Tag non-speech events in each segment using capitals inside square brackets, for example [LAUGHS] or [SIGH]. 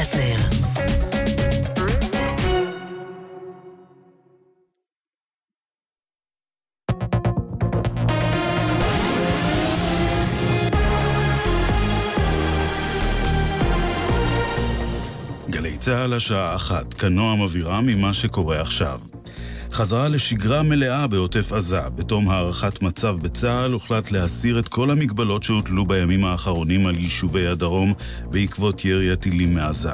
דטנר. גלי צה"ל השעה אחת, כנועם אווירה ממה שקורה עכשיו. חזרה לשגרה מלאה בעוטף עזה. בתום הערכת מצב בצה"ל הוחלט להסיר את כל המגבלות שהוטלו בימים האחרונים על יישובי הדרום בעקבות ירי הטילים מעזה.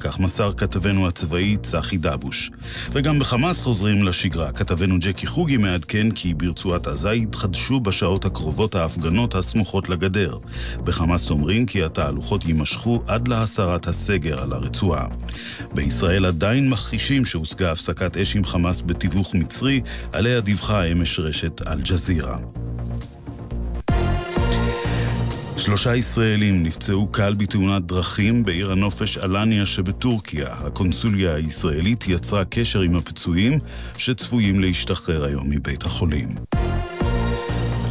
כך מסר כתבנו הצבאי צחי דבוש. וגם בחמאס חוזרים לשגרה. כתבנו ג'קי חוגי מעדכן כי ברצועת עזה יתחדשו בשעות הקרובות ההפגנות הסמוכות לגדר. בחמאס אומרים כי התהלוכות יימשכו עד להסרת הסגר על הרצועה. בישראל עדיין מכחישים שהושגה הפסקת אש עם חמאס בתיווך תיווך מצרי, עליה דיווחה אמש רשת אל-ג'זירה. שלושה ישראלים נפצעו קל בתאונת דרכים בעיר הנופש אלניה שבטורקיה. הקונסוליה הישראלית יצרה קשר עם הפצועים שצפויים להשתחרר היום מבית החולים.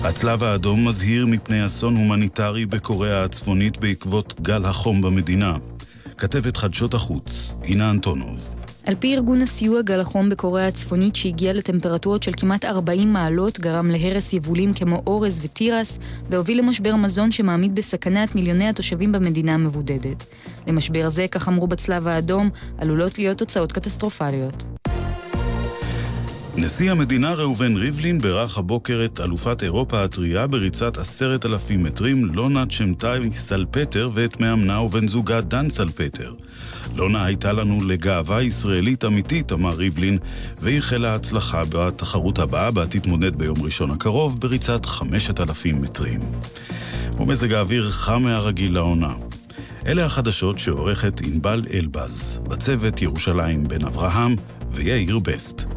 הצלב האדום מזהיר מפני אסון הומניטרי בקוריאה הצפונית בעקבות גל החום במדינה. כתבת חדשות החוץ, אינה אנטונוב. על פי ארגון הסיוע גל החום בקוריאה הצפונית שהגיע לטמפרטורות של כמעט 40 מעלות, גרם להרס יבולים כמו אורז ותירס, והוביל למשבר מזון שמעמיד בסכנה את מיליוני התושבים במדינה המבודדת. למשבר זה, כך אמרו בצלב האדום, עלולות להיות תוצאות קטסטרופליות. נשיא המדינה ראובן ריבלין בירך הבוקר את אלופת אירופה הטריה בריצת עשרת אלפים מטרים, לונה צ'מטאי סלפטר ואת מאמנה ובן זוגה דן סלפטר. לונה הייתה לנו לגאווה ישראלית אמיתית, אמר ריבלין, ואיחל לה הצלחה בתחרות הבאה, בה תתמודד ביום ראשון הקרוב בריצת חמשת אלפים מטרים. ומזג האוויר חם מהרגיל לעונה. אלה החדשות שעורכת ענבל אלבז, בצוות ירושלים בן אברהם ויאיר בסט.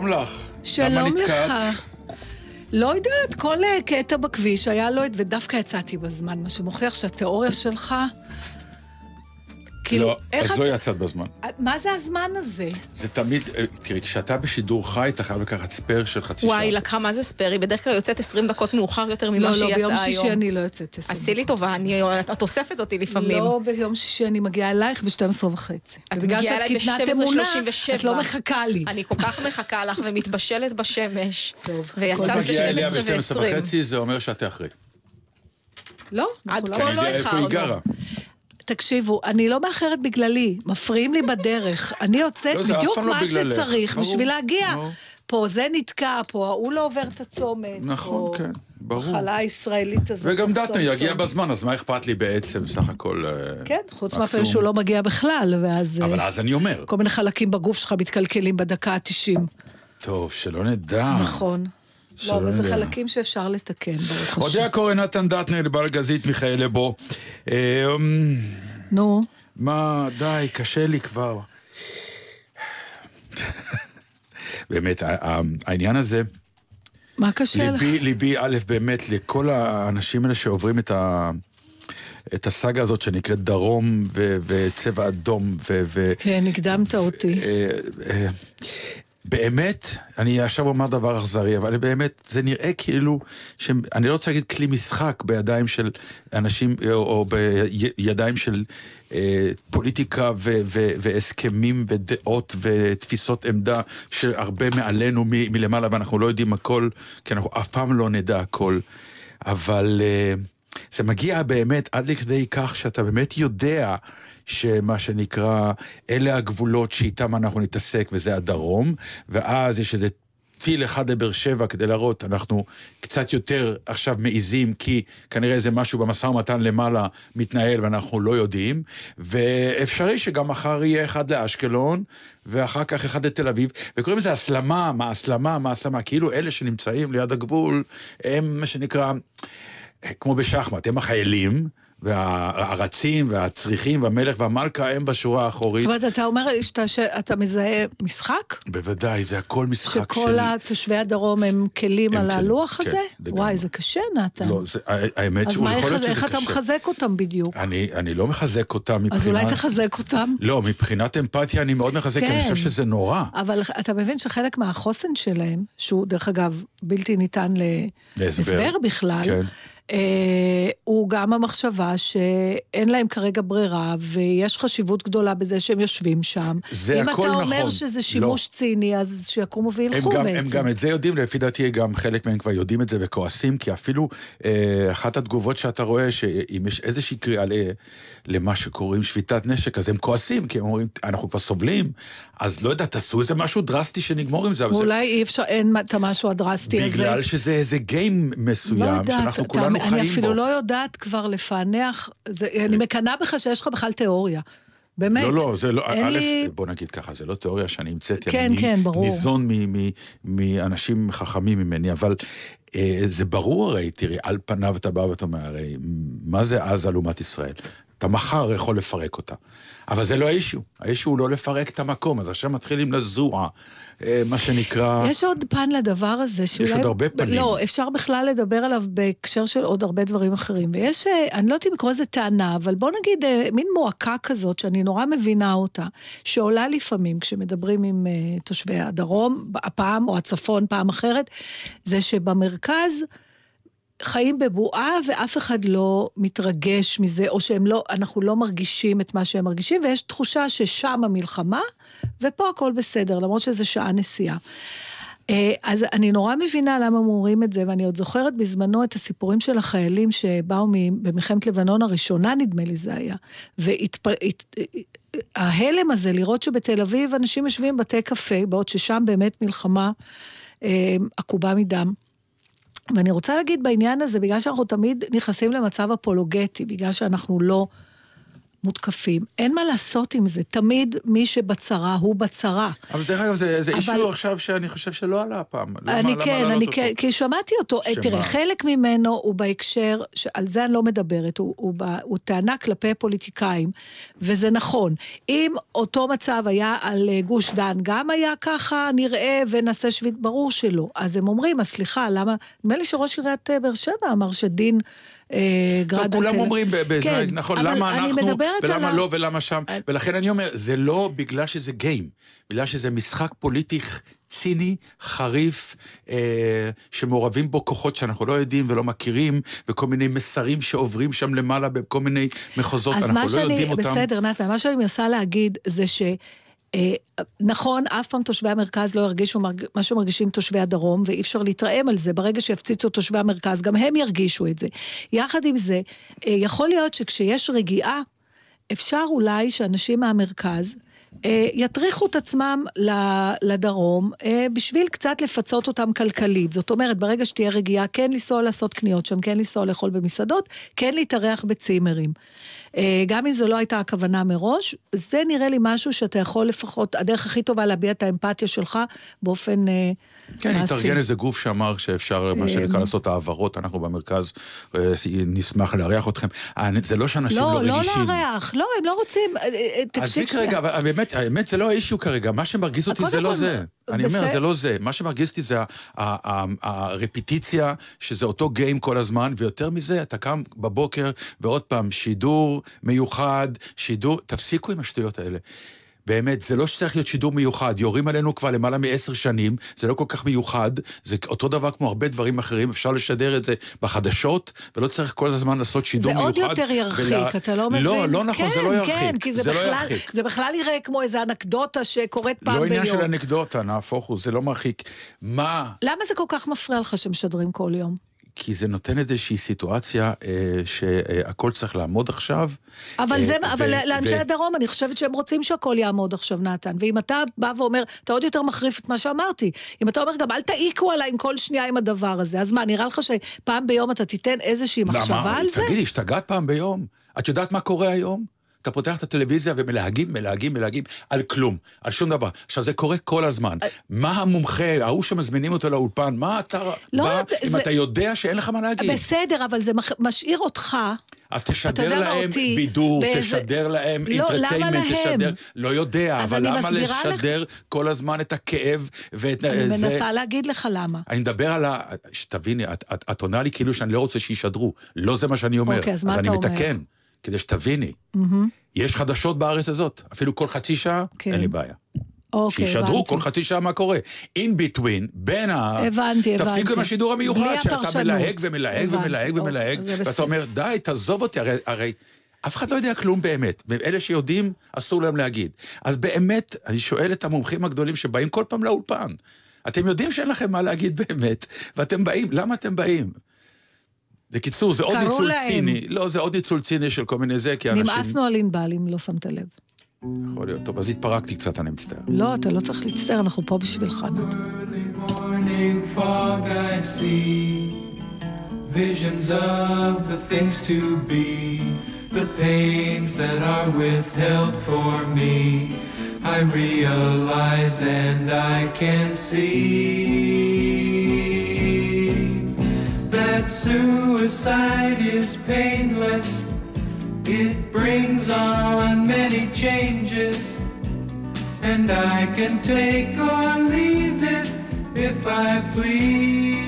שלום לך. שלום לך. לא יודעת, כל אה, קטע בכביש היה לו את... ודווקא יצאתי בזמן, מה שמוכיח שהתיאוריה שלך... כאילו, לא, אז את... לא יצאת בזמן. מה זה הזמן הזה? זה תמיד, אה, תראי, כשאתה בשידור חי, אתה חייב לקחת spare של חצי שעה. וואי, לקחה מה זה spare? היא בדרך כלל יוצאת 20 דקות מאוחר יותר ממה לא, שהיא לא, יצאה היום. לא, ביום שישי אני לא יוצאת 20 דקות. עשי לי טובה, אני, את אוספת אותי לפעמים. לא, ביום שישי אני מגיעה אלייך ב-12 וחצי. את מגיעה אליי ב-12.37. את לא מחכה לי. אני כל כך מחכה לך ומתבשלת בשמש. טוב. ויצאת ב-12 ו-20. את מגיעה אליה ב-12 וחצי, זה אומר שאתה אחרי. לא, עד לא כה לא איפה היא גרה. תקשיבו, אני לא מאחרת בגללי, מפריעים לי בדרך. אני יוצאת לא, בדיוק לא מה בגללך. שצריך ברור, בשביל להגיע. ברור. פה זה נתקע, פה ההוא לא עובר את הצומת. נכון, פה כן, ברור. המחלה הישראלית הזאת. וגם דטנר יגיע. בזמן, אז מה אכפת לי בעצם, סך הכל... אה, כן, חוץ. מהפעמים שהוא לא מגיע בכלל, ואז אבל אז אני אומר, כל מיני חלקים בגוף שלך מתקלקלים בדקה ה-90. טוב, שלא נדע. נכון. לא, אבל זה. חלקים שאפשר לתקן, ברוך השם. אודה הקורא נתן דטנר לבלגזית מיכאל לבו. אה, נו, מה, די, קשה לי כבר. באמת, העניין הזה, מה קשה לך? ליבי, ליבי, א', באמת, לכל האנשים האלה שעוברים את, ה, את הסאגה הזאת שנקראת דרום ו, וצבע אדום. ו, ו, כן, הקדמת אותי. באמת, אני עכשיו אומר דבר אכזרי, אבל באמת, זה נראה כאילו, ש... אני לא רוצה להגיד כלי משחק בידיים של אנשים, או, או בידיים של אה, פוליטיקה ו- ו- והסכמים ודעות ותפיסות עמדה שהרבה מעלינו מ- מלמעלה, ואנחנו לא יודעים הכל, כי אנחנו אף פעם לא נדע הכל. אבל אה, זה מגיע באמת עד לכדי כך שאתה באמת יודע שמה שנקרא, אלה הגבולות שאיתם אנחנו נתעסק, וזה הדרום, ואז יש איזה טיל אחד לבאר שבע כדי להראות, אנחנו קצת יותר עכשיו מעיזים, כי כנראה איזה משהו במשא ומתן למעלה מתנהל ואנחנו לא יודעים, ואפשרי שגם מחר יהיה אחד לאשקלון, ואחר כך אחד לתל אביב, וקוראים לזה הסלמה, מה הסלמה, מה הסלמה, כאילו אלה שנמצאים ליד הגבול, הם מה שנקרא, כמו בשחמט, הם החיילים, והארצים והצריחים והמלך והמלכה הם בשורה האחורית. זאת אומרת, אתה אומר שאתה, שאתה מזהה משחק? בוודאי, זה הכל משחק שכל של... שכל תושבי הדרום הם כלים הם על הלוח כן, הזה? כן, וואי, זה קשה, נתן. לא, זה, האמת שהוא יכול להיות שזה קשה. אז איך אתה מחזק אותם בדיוק? אני, אני לא מחזק אותם מבחינת... אז אולי תחזק אותם? לא, מבחינת אמפתיה אני מאוד מחזק, כן. כי אני חושב. שזה נורא. אבל אתה מבין שחלק מהחוסן שלהם, שהוא דרך אגב בלתי ניתן להסבר בכלל, כן. אה, הוא גם המחשבה שאין להם כרגע ברירה, ויש חשיבות גדולה בזה שהם יושבים שם. זה הכל נכון. אם אתה אומר נכון. שזה שימוש לא. ציני, אז שיקומו וילכו בעצם. הם גם את זה יודעים, לפי דעתי גם חלק מהם כבר יודעים את זה וכועסים, כי אפילו אה, אחת התגובות שאתה רואה, שאם יש איזושהי קריאה למה שקוראים שביתת נשק, אז הם כועסים, כי הם אומרים, אנחנו כבר סובלים, אז לא יודע, תעשו איזה משהו דרסטי שנגמור עם זה. אולי זה... אי אפשר, אין את המשהו הדרסטי הזה. בגלל שזה איזה גיים מסוים, לא שאנחנו כולנו חיים בו. אני אפילו לא יודעת כבר לפענח, זה, אני מקנאה בך שיש לך בכלל תיאוריה. באמת. לא, לא, זה לא, א', לי... בוא נגיד ככה, זה לא תיאוריה שאני המצאתי, כן, אני כן, ברור. ניזון מאנשים חכמים ממני, אבל אה, זה ברור הרי, תראי, על פניו אתה בא ואתה אומר, הרי, מה זה עזה לעומת ישראל? אתה מחר יכול לפרק אותה. אבל זה לא האישו, האישו הוא לא לפרק את המקום, אז עכשיו מתחילים לזוע, אה, מה שנקרא... יש עוד פן לדבר הזה, שאולי... יש עוד הרבה פנים. לא, אפשר בכלל לדבר עליו בהקשר של עוד הרבה דברים אחרים. ויש, אה, אני לא יודעת אם לקרוא לזה טענה, אבל בוא נגיד, אה, מין מועקה כזאת, שאני נורא מבינה אותה, שעולה לפעמים כשמדברים עם תושבי הדרום, הפעם, או הצפון פעם אחרת, זה שבמרכז... חיים בבועה ואף אחד לא מתרגש מזה, או שאנחנו לא מרגישים את מה שהם מרגישים, ויש תחושה ששם המלחמה, ופה הכל בסדר, למרות שזה שעה נסיעה. אה, אז אני נורא מבינה למה הם אומרים את זה, ואני עוד זוכרת בזמנו את הסיפורים של החיילים שבאו במלחמת לבנון הראשונה, נדמה לי זה היה. וההלם הזה, לראות שבתל אביב אנשים יושבים בבתי קפה, בעוד ששם באמת מלחמה אה, עקובה מדם. ואני רוצה להגיד בעניין הזה, בגלל שאנחנו תמיד נכנסים למצב אפולוגטי, בגלל שאנחנו לא מותקפים. אין מה לעשות עם זה, תמיד מי שבצרה הוא בצרה. אבל דרך אגב, זה, זה אבל... אישור עכשיו שאני חושב שלא עלה הפעם. אני למה, כן, למה אני כן, כי שמעתי אותו. שמה? תראה, חלק ממנו הוא בהקשר, על זה אני לא מדברת, הוא, הוא, הוא, הוא טענה כלפי פוליטיקאים, וזה נכון. אם אותו מצב היה על אה, גוש דן, גם היה ככה נראה ונעשה שביט, ברור שלא. אז הם אומרים, אז סליחה, למה, נדמה לי שראש עיריית אה, באר שבע אמר שדין... אה, גראדה. כולם אומרים כן, נכון, למה אנחנו, ולמה. לא, ולמה שם. ולכן אני אומר, זה לא בגלל שזה גיים, בגלל שזה משחק פוליטי ציני, חריף, אה, שמעורבים בו כוחות שאנחנו לא יודעים ולא מכירים, וכל מיני מסרים שעוברים שם למעלה בכל מיני מחוזות, אנחנו לא שאני, יודעים אותם. אז מה שאני, בסדר, נתן, מה שאני מנסה להגיד זה ש... אה, נכון, אף פעם תושבי המרכז לא ירגישו מה שמרגישים תושבי הדרום, ואי אפשר להתרעם על זה. ברגע שיפציצו תושבי המרכז, גם הם ירגישו את זה. יחד עם זה, אה, יכול להיות שכשיש רגיעה, אפשר אולי שאנשים מהמרכז, יטריחו את עצמם לדרום בשביל קצת לפצות אותם כלכלית. זאת אומרת, ברגע שתהיה רגיעה, כן לנסוע לעשות קניות שם, כן לנסוע לאכול במסעדות, כן להתארח בצימרים. אה, גם אם זו לא הייתה הכוונה מראש, זה נראה לי משהו שאתה יכול לפחות, הדרך הכי טובה להביע את האמפתיה שלך באופן אה, כן, מעשי. כן, התארגן איזה גוף שאמר שאפשר, מה שנקרא, אה, לעשות העברות, אנחנו במרכז נשמח לארח אתכם. זה לא שאנשים לא, לא רגישים. לא לארח, לא, הם לא רוצים, תקשיב שנייה. האמת, האמת זה לא האישיו כרגע, מה שמרגיז אותי זה לא זה. אני אומר, זה לא זה. מה שמרגיז אותי זה הרפיטיציה, שזה אותו גיים כל הזמן, ויותר מזה, אתה קם בבוקר, ועוד פעם, שידור מיוחד, שידור... תפסיקו עם השטויות האלה. באמת, זה לא שצריך להיות שידור מיוחד, יורים עלינו כבר למעלה מעשר שנים, זה לא כל כך מיוחד, זה אותו דבר כמו הרבה דברים אחרים, אפשר לשדר את זה בחדשות, ולא צריך כל הזמן לעשות שידור מיוחד. זה עוד יותר ירחיק, ולה... אתה לא מבין? לא, לא נכון, כן, זה לא ירחיק. כן, כי זה, זה בכלל, לא ירחיק. זה בכלל יראה כמו איזה אנקדוטה שקורית פעם לא ביום. לא עניין של אנקדוטה, נהפוך הוא, זה לא מרחיק. מה? למה זה כל כך מפריע לך שמשדרים כל יום? כי זה נותן איזושהי סיטואציה אה, שהכל צריך לעמוד עכשיו. אבל, זה, אה, אבל לאנשי ו... הדרום, אני חושבת שהם רוצים שהכל יעמוד עכשיו, נתן. ואם אתה בא ואומר, אתה עוד יותר מחריף את מה שאמרתי. אם אתה אומר גם, אל תעיקו עליי עם כל שנייה עם הדבר הזה, אז מה, נראה לך שפעם ביום אתה תיתן איזושהי מחשבה למה? על זה? תגידי, השתגעת פעם ביום? את יודעת מה קורה היום? אתה פותח את הטלוויזיה ומלהגים, מלהגים, מלהגים על כלום, על שום דבר. עכשיו, זה קורה כל הזמן. אה, מה המומחה, ההוא שמזמינים אותו לאולפן, מה אתה לא, בא זה... אם אתה יודע שאין לך מה להגיד? בסדר, אבל זה משאיר אותך... אז תשדר להם אותי, בידור, באיזה... תשדר להם אינטרטיימנט, לא, תשדר... לא יודע, אבל למה לשדר לך... כל הזמן את הכאב ואת אני זה... מנסה להגיד לך למה. אני מדבר על ה... שתביני, את, את, את עונה לי כאילו שאני לא רוצה שישדרו. לא זה מה שאני אומר. אוקיי, אז מה אתה אומר? אז אני מתקן. כדי שתביני. Mm-hmm. יש חדשות בארץ הזאת, אפילו כל חצי שעה, כן. אין לי בעיה. אוקיי, שישדרו הבנתי. כל חצי שעה מה קורה. In between, בין ה... הבנתי, הבנתי. תפסיקו עם השידור המיוחד, שאתה מלהג ומלהג ומלהג ומלהג, ואתה אומר, די, תעזוב אותי, הרי, הרי אף אחד לא יודע כלום באמת, ואלה שיודעים, אסור להם להגיד. אז באמת, אני שואל את המומחים הגדולים שבאים כל פעם לאולפן, אתם יודעים שאין לכם מה להגיד באמת, ואתם באים, למה אתם באים? בקיצור, זה עוד ניצול להם. ציני. לא, זה עוד ניצול ציני של כל מיני זה, כי אנשים... נמאסנו על ענבל, אם לא שמת לב. יכול להיות. טוב, אז התפרקתי קצת, אני מצטער. לא, אתה לא צריך להצטער, אנחנו פה בשבילך, Visions of the things to be, the pains that are withheld for me. I realize and I can see. Suicide is painless. It brings on many changes, and I can take or leave it if I please.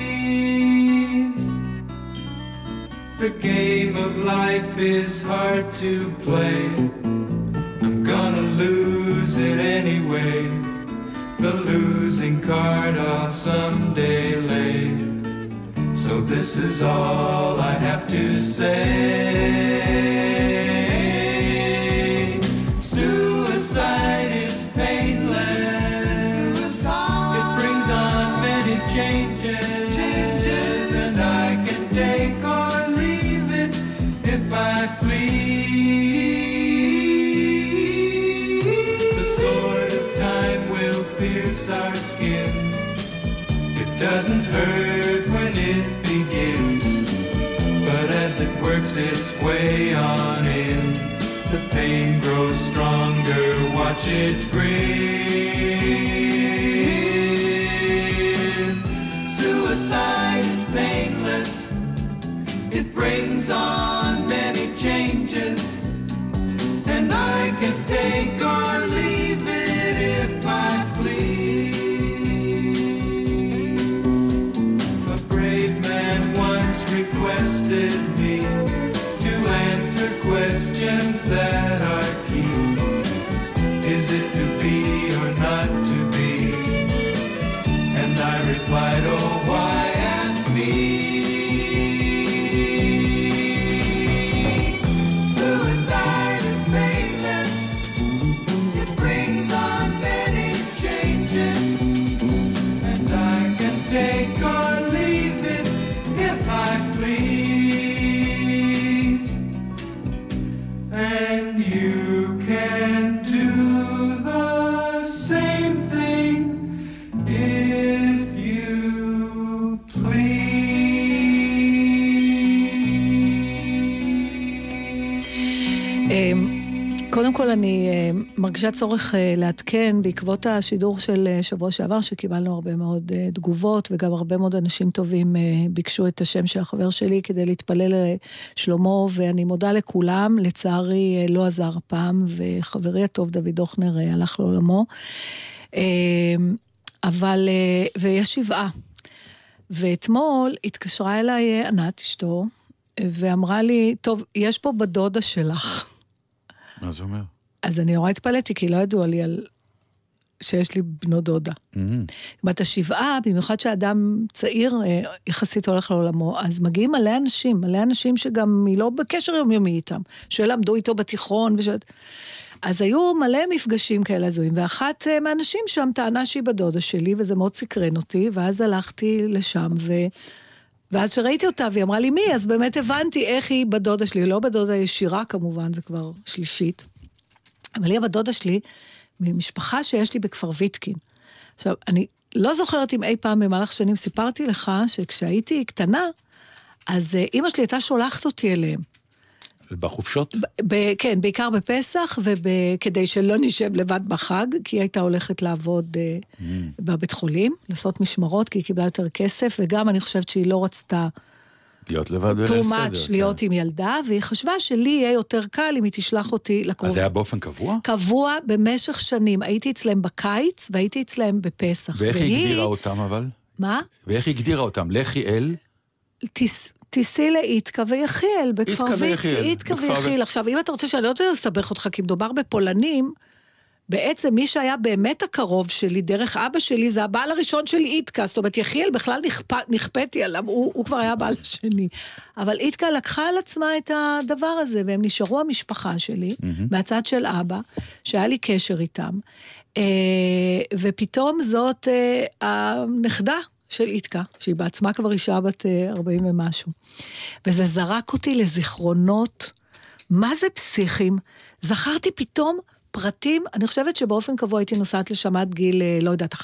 The game of life is hard to play. I'm gonna lose it anyway. The losing card I'll someday lay. So this is all I have to say. Works its way on in. The pain grows stronger, watch it grin. Suicide is painless, it brings on many changes, and I can take or leave questions that are key. Is it to be or not to be? And I replied, oh, אני uh, מרגישה צורך uh, לעדכן בעקבות השידור של uh, שבוע שעבר, שקיבלנו הרבה מאוד תגובות, וגם הרבה מאוד אנשים טובים ביקשו את השם של החבר שלי כדי להתפלל לשלומו, ואני מודה לכולם, לצערי לא עזר הפעם, וחברי הטוב דוד הוכנר הלך לעולמו. אבל, ויש שבעה. ואתמול התקשרה אליי ענת, אשתו, ואמרה לי, טוב, יש פה בדודה שלך. מה זה אומר? אז אני נורא התפלאתי, כי לא ידוע לי על... שיש לי בנו דודה. Mm-hmm. בת השבעה, במיוחד שאדם צעיר אה, יחסית הולך לעולמו, אז מגיעים מלא אנשים, מלא אנשים שגם היא לא בקשר יומיומי איתם, שלמדו איתו בתיכון וש... אז היו מלא מפגשים כאלה הזויים, ואחת אה, מהאנשים שם טענה שהיא בדודה שלי, וזה מאוד סקרן אותי, ואז הלכתי לשם, ו... ואז כשראיתי אותה והיא אמרה לי מי, אז באמת הבנתי איך היא בדודה שלי, לא בדודה ישירה כמובן, זה כבר שלישית. אבל היא הבדודה שלי ממשפחה שיש לי בכפר ויטקין. עכשיו, אני לא זוכרת אם אי פעם במהלך שנים סיפרתי לך שכשהייתי קטנה, אז אה, אימא שלי הייתה שולחת אותי אליהם. בחופשות? ב- ב- כן, בעיקר בפסח, וכדי שלא נשב לבד בחג, כי היא הייתה הולכת לעבוד mm. בבית חולים, לעשות משמרות, כי היא קיבלה יותר כסף, וגם אני חושבת שהיא לא רצתה... להיות לבד בליל הסדר. too much להיות כן. עם ילדה, והיא חשבה שלי יהיה יותר קל אם היא תשלח אותי לקרוב. אז זה היה באופן קבוע? קבוע במשך שנים. הייתי אצלם בקיץ, והייתי אצלם בפסח. ואיך והיא... היא הגדירה אותם אבל? מה? ואיך היא הגדירה אותם? לכי אל? תיס... תיסעי לאיתקה ויחיאל, בכפר ויחיאל. איתקה ויחיאל. עכשיו, אם אתה רוצה שאני לא לסבך אותך, כי מדובר בפולנים, בעצם מי שהיה באמת הקרוב שלי, דרך אבא שלי, זה הבעל הראשון של איתקה. זאת אומרת, יחיאל בכלל נכפ... נכפתי עליו, הוא, הוא כבר היה הבעל השני. אבל איתקה לקחה על עצמה את הדבר הזה, והם נשארו המשפחה שלי, mm-hmm. מהצד של אבא, שהיה לי קשר איתם. אה, ופתאום זאת אה, הנכדה של איתקה, שהיא בעצמה כבר אישה בת 40 אה, ומשהו. וזה זרק אותי לזיכרונות, מה זה פסיכים? זכרתי פתאום פרטים, אני חושבת שבאופן קבוע הייתי נוסעת לשם עד גיל, אה, לא יודעת, 11-12,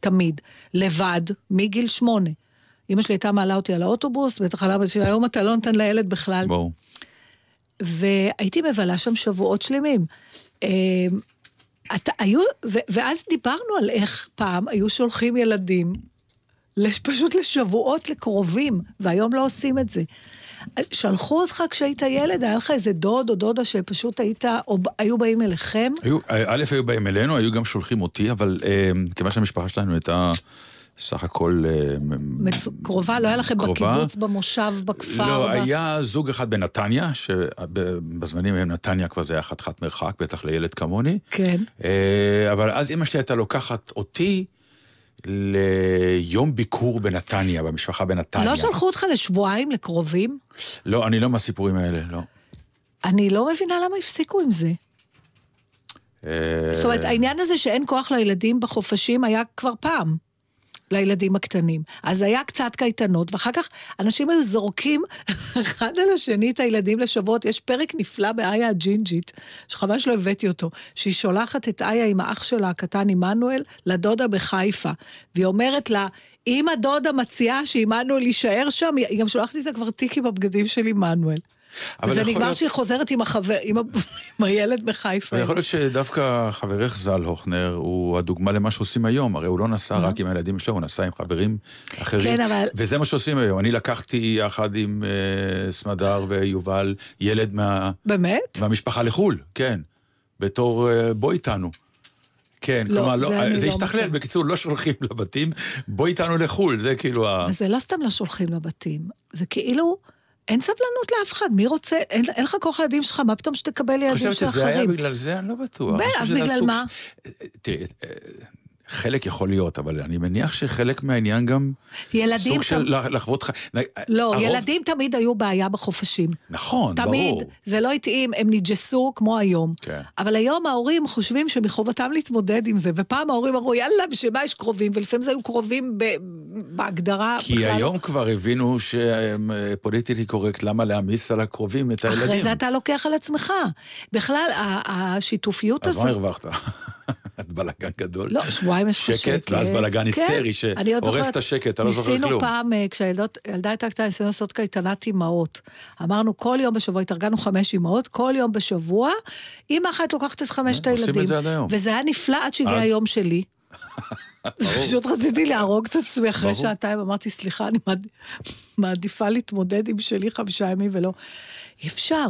תמיד, לבד, מגיל 8. אמא שלי הייתה מעלה אותי על האוטובוס, בטח על אבא שלי, היום אתה לא נותן לילד בכלל. ברור. והייתי מבלה שם שבועות שלמים. אה, אתה, היו, ו, ואז דיברנו על איך פעם היו שולחים ילדים פשוט לשבועות לקרובים, והיום לא עושים את זה. שלחו אותך כשהיית ילד, היה לך איזה דוד או דודה שפשוט היית, או היו באים אליכם? היו, א', היו באים אלינו, היו גם שולחים אותי, אבל אה, כיוון שהמשפחה שלנו הייתה... סך הכל... אה, מצ... קרובה? לא היה לכם קרובה? בקיבוץ, במושב, בכפר? לא, ב... היה זוג אחד בנתניה, שבזמנים הם נתניה כבר זה היה חתיכת מרחק, בטח לילד כמוני. כן. אה, אבל אז אמא שלי הייתה לוקחת אותי ליום ביקור בנתניה, במשפחה בנתניה. לא שלחו אותך לשבועיים לקרובים? לא, אני לא מהסיפורים האלה, לא. אני לא מבינה למה הפסיקו עם זה. אה, זאת אומרת, העניין הזה שאין כוח לילדים בחופשים היה כבר פעם. לילדים הקטנים. אז היה קצת קייטנות, ואחר כך אנשים היו זורקים אחד על השני את הילדים לשבועות. יש פרק נפלא באיה הג'ינג'ית, שחבל שלא הבאתי אותו, שהיא שולחת את איה עם האח שלה הקטן עמנואל לדודה בחיפה, והיא אומרת לה, אם הדודה מציעה שעמנואל יישאר שם, היא גם שולחת איתה כבר תיק עם הבגדים של עמנואל. וזה נגמר להיות... שהיא חוזרת עם, החבר, עם, ה... עם הילד בחיפה. יכול להיות שדווקא חברך ז"ל הוכנר הוא הדוגמה למה שעושים היום, הרי הוא לא נסע רק עם הילדים שלו, הוא נסע עם חברים אחרים. כן, אבל... וזה מה שעושים היום. אני לקחתי יחד עם uh, סמדר ויובל ילד מה... באמת? מהמשפחה לחו"ל, כן. בתור uh, בוא איתנו. כן, לא, כלומר, לא, זה, זה לא השתכלל, לא בקיצור, לא שולחים לבתים, בוא איתנו לחו"ל, זה כאילו ה... זה לא סתם לא שולחים לבתים, זה כאילו... אין סבלנות לאף אחד, מי רוצה, אין, אין לך כוח לילדים שלך, מה פתאום שתקבל ילדים של אחרים? חושבת שזה היה בגלל זה? אני לא בטוח. אז בגלל מה? תראי, חלק יכול להיות, אבל אני מניח שחלק מהעניין גם... ילדים... סוג של לחוות חיים. לא, הרוב... ילדים תמיד היו בעיה בחופשים. נכון, תמיד, ברור. תמיד, זה לא התאים, הם נג'סו כמו היום. כן. אבל היום ההורים חושבים שמחובתם להתמודד עם זה, ופעם ההורים אמרו, יאללה, בשביל מה יש קרובים? ולפעמים זה היו קרובים ב... בהגדרה. כי בכלל... היום כבר הבינו שפוליטיקלי קורקט, למה להעמיס על הקרובים את הילדים? אחרי זה אתה לוקח על עצמך. בכלל, השיתופיות הזאת... אז מה הרווחת? בלאגן גדול. לא, שבועיים יש לך שקט. שקט, ואז בלאגן היסטרי שהורס את השקט, אתה לא זוכר כלום. ניסינו פעם, אה, כשהילדה הייתה קטנה, ניסינו לעשות קייטנת אימהות. אמרנו, כל יום בשבוע, התארגנו חמש אימהות, כל יום בשבוע, אימא אחת לוקחת את חמשת הילדים. עושים את זה עד היום. וזה היה נפלא עד שהגיע? היום שלי. [LAUGHS] פשוט רציתי להרוג את עצמי אחרי. שעתיים, אמרתי, סליחה, אני מעד- מעדיפה להתמודד עם שלי חמישה ימים ולא... אי אפשר.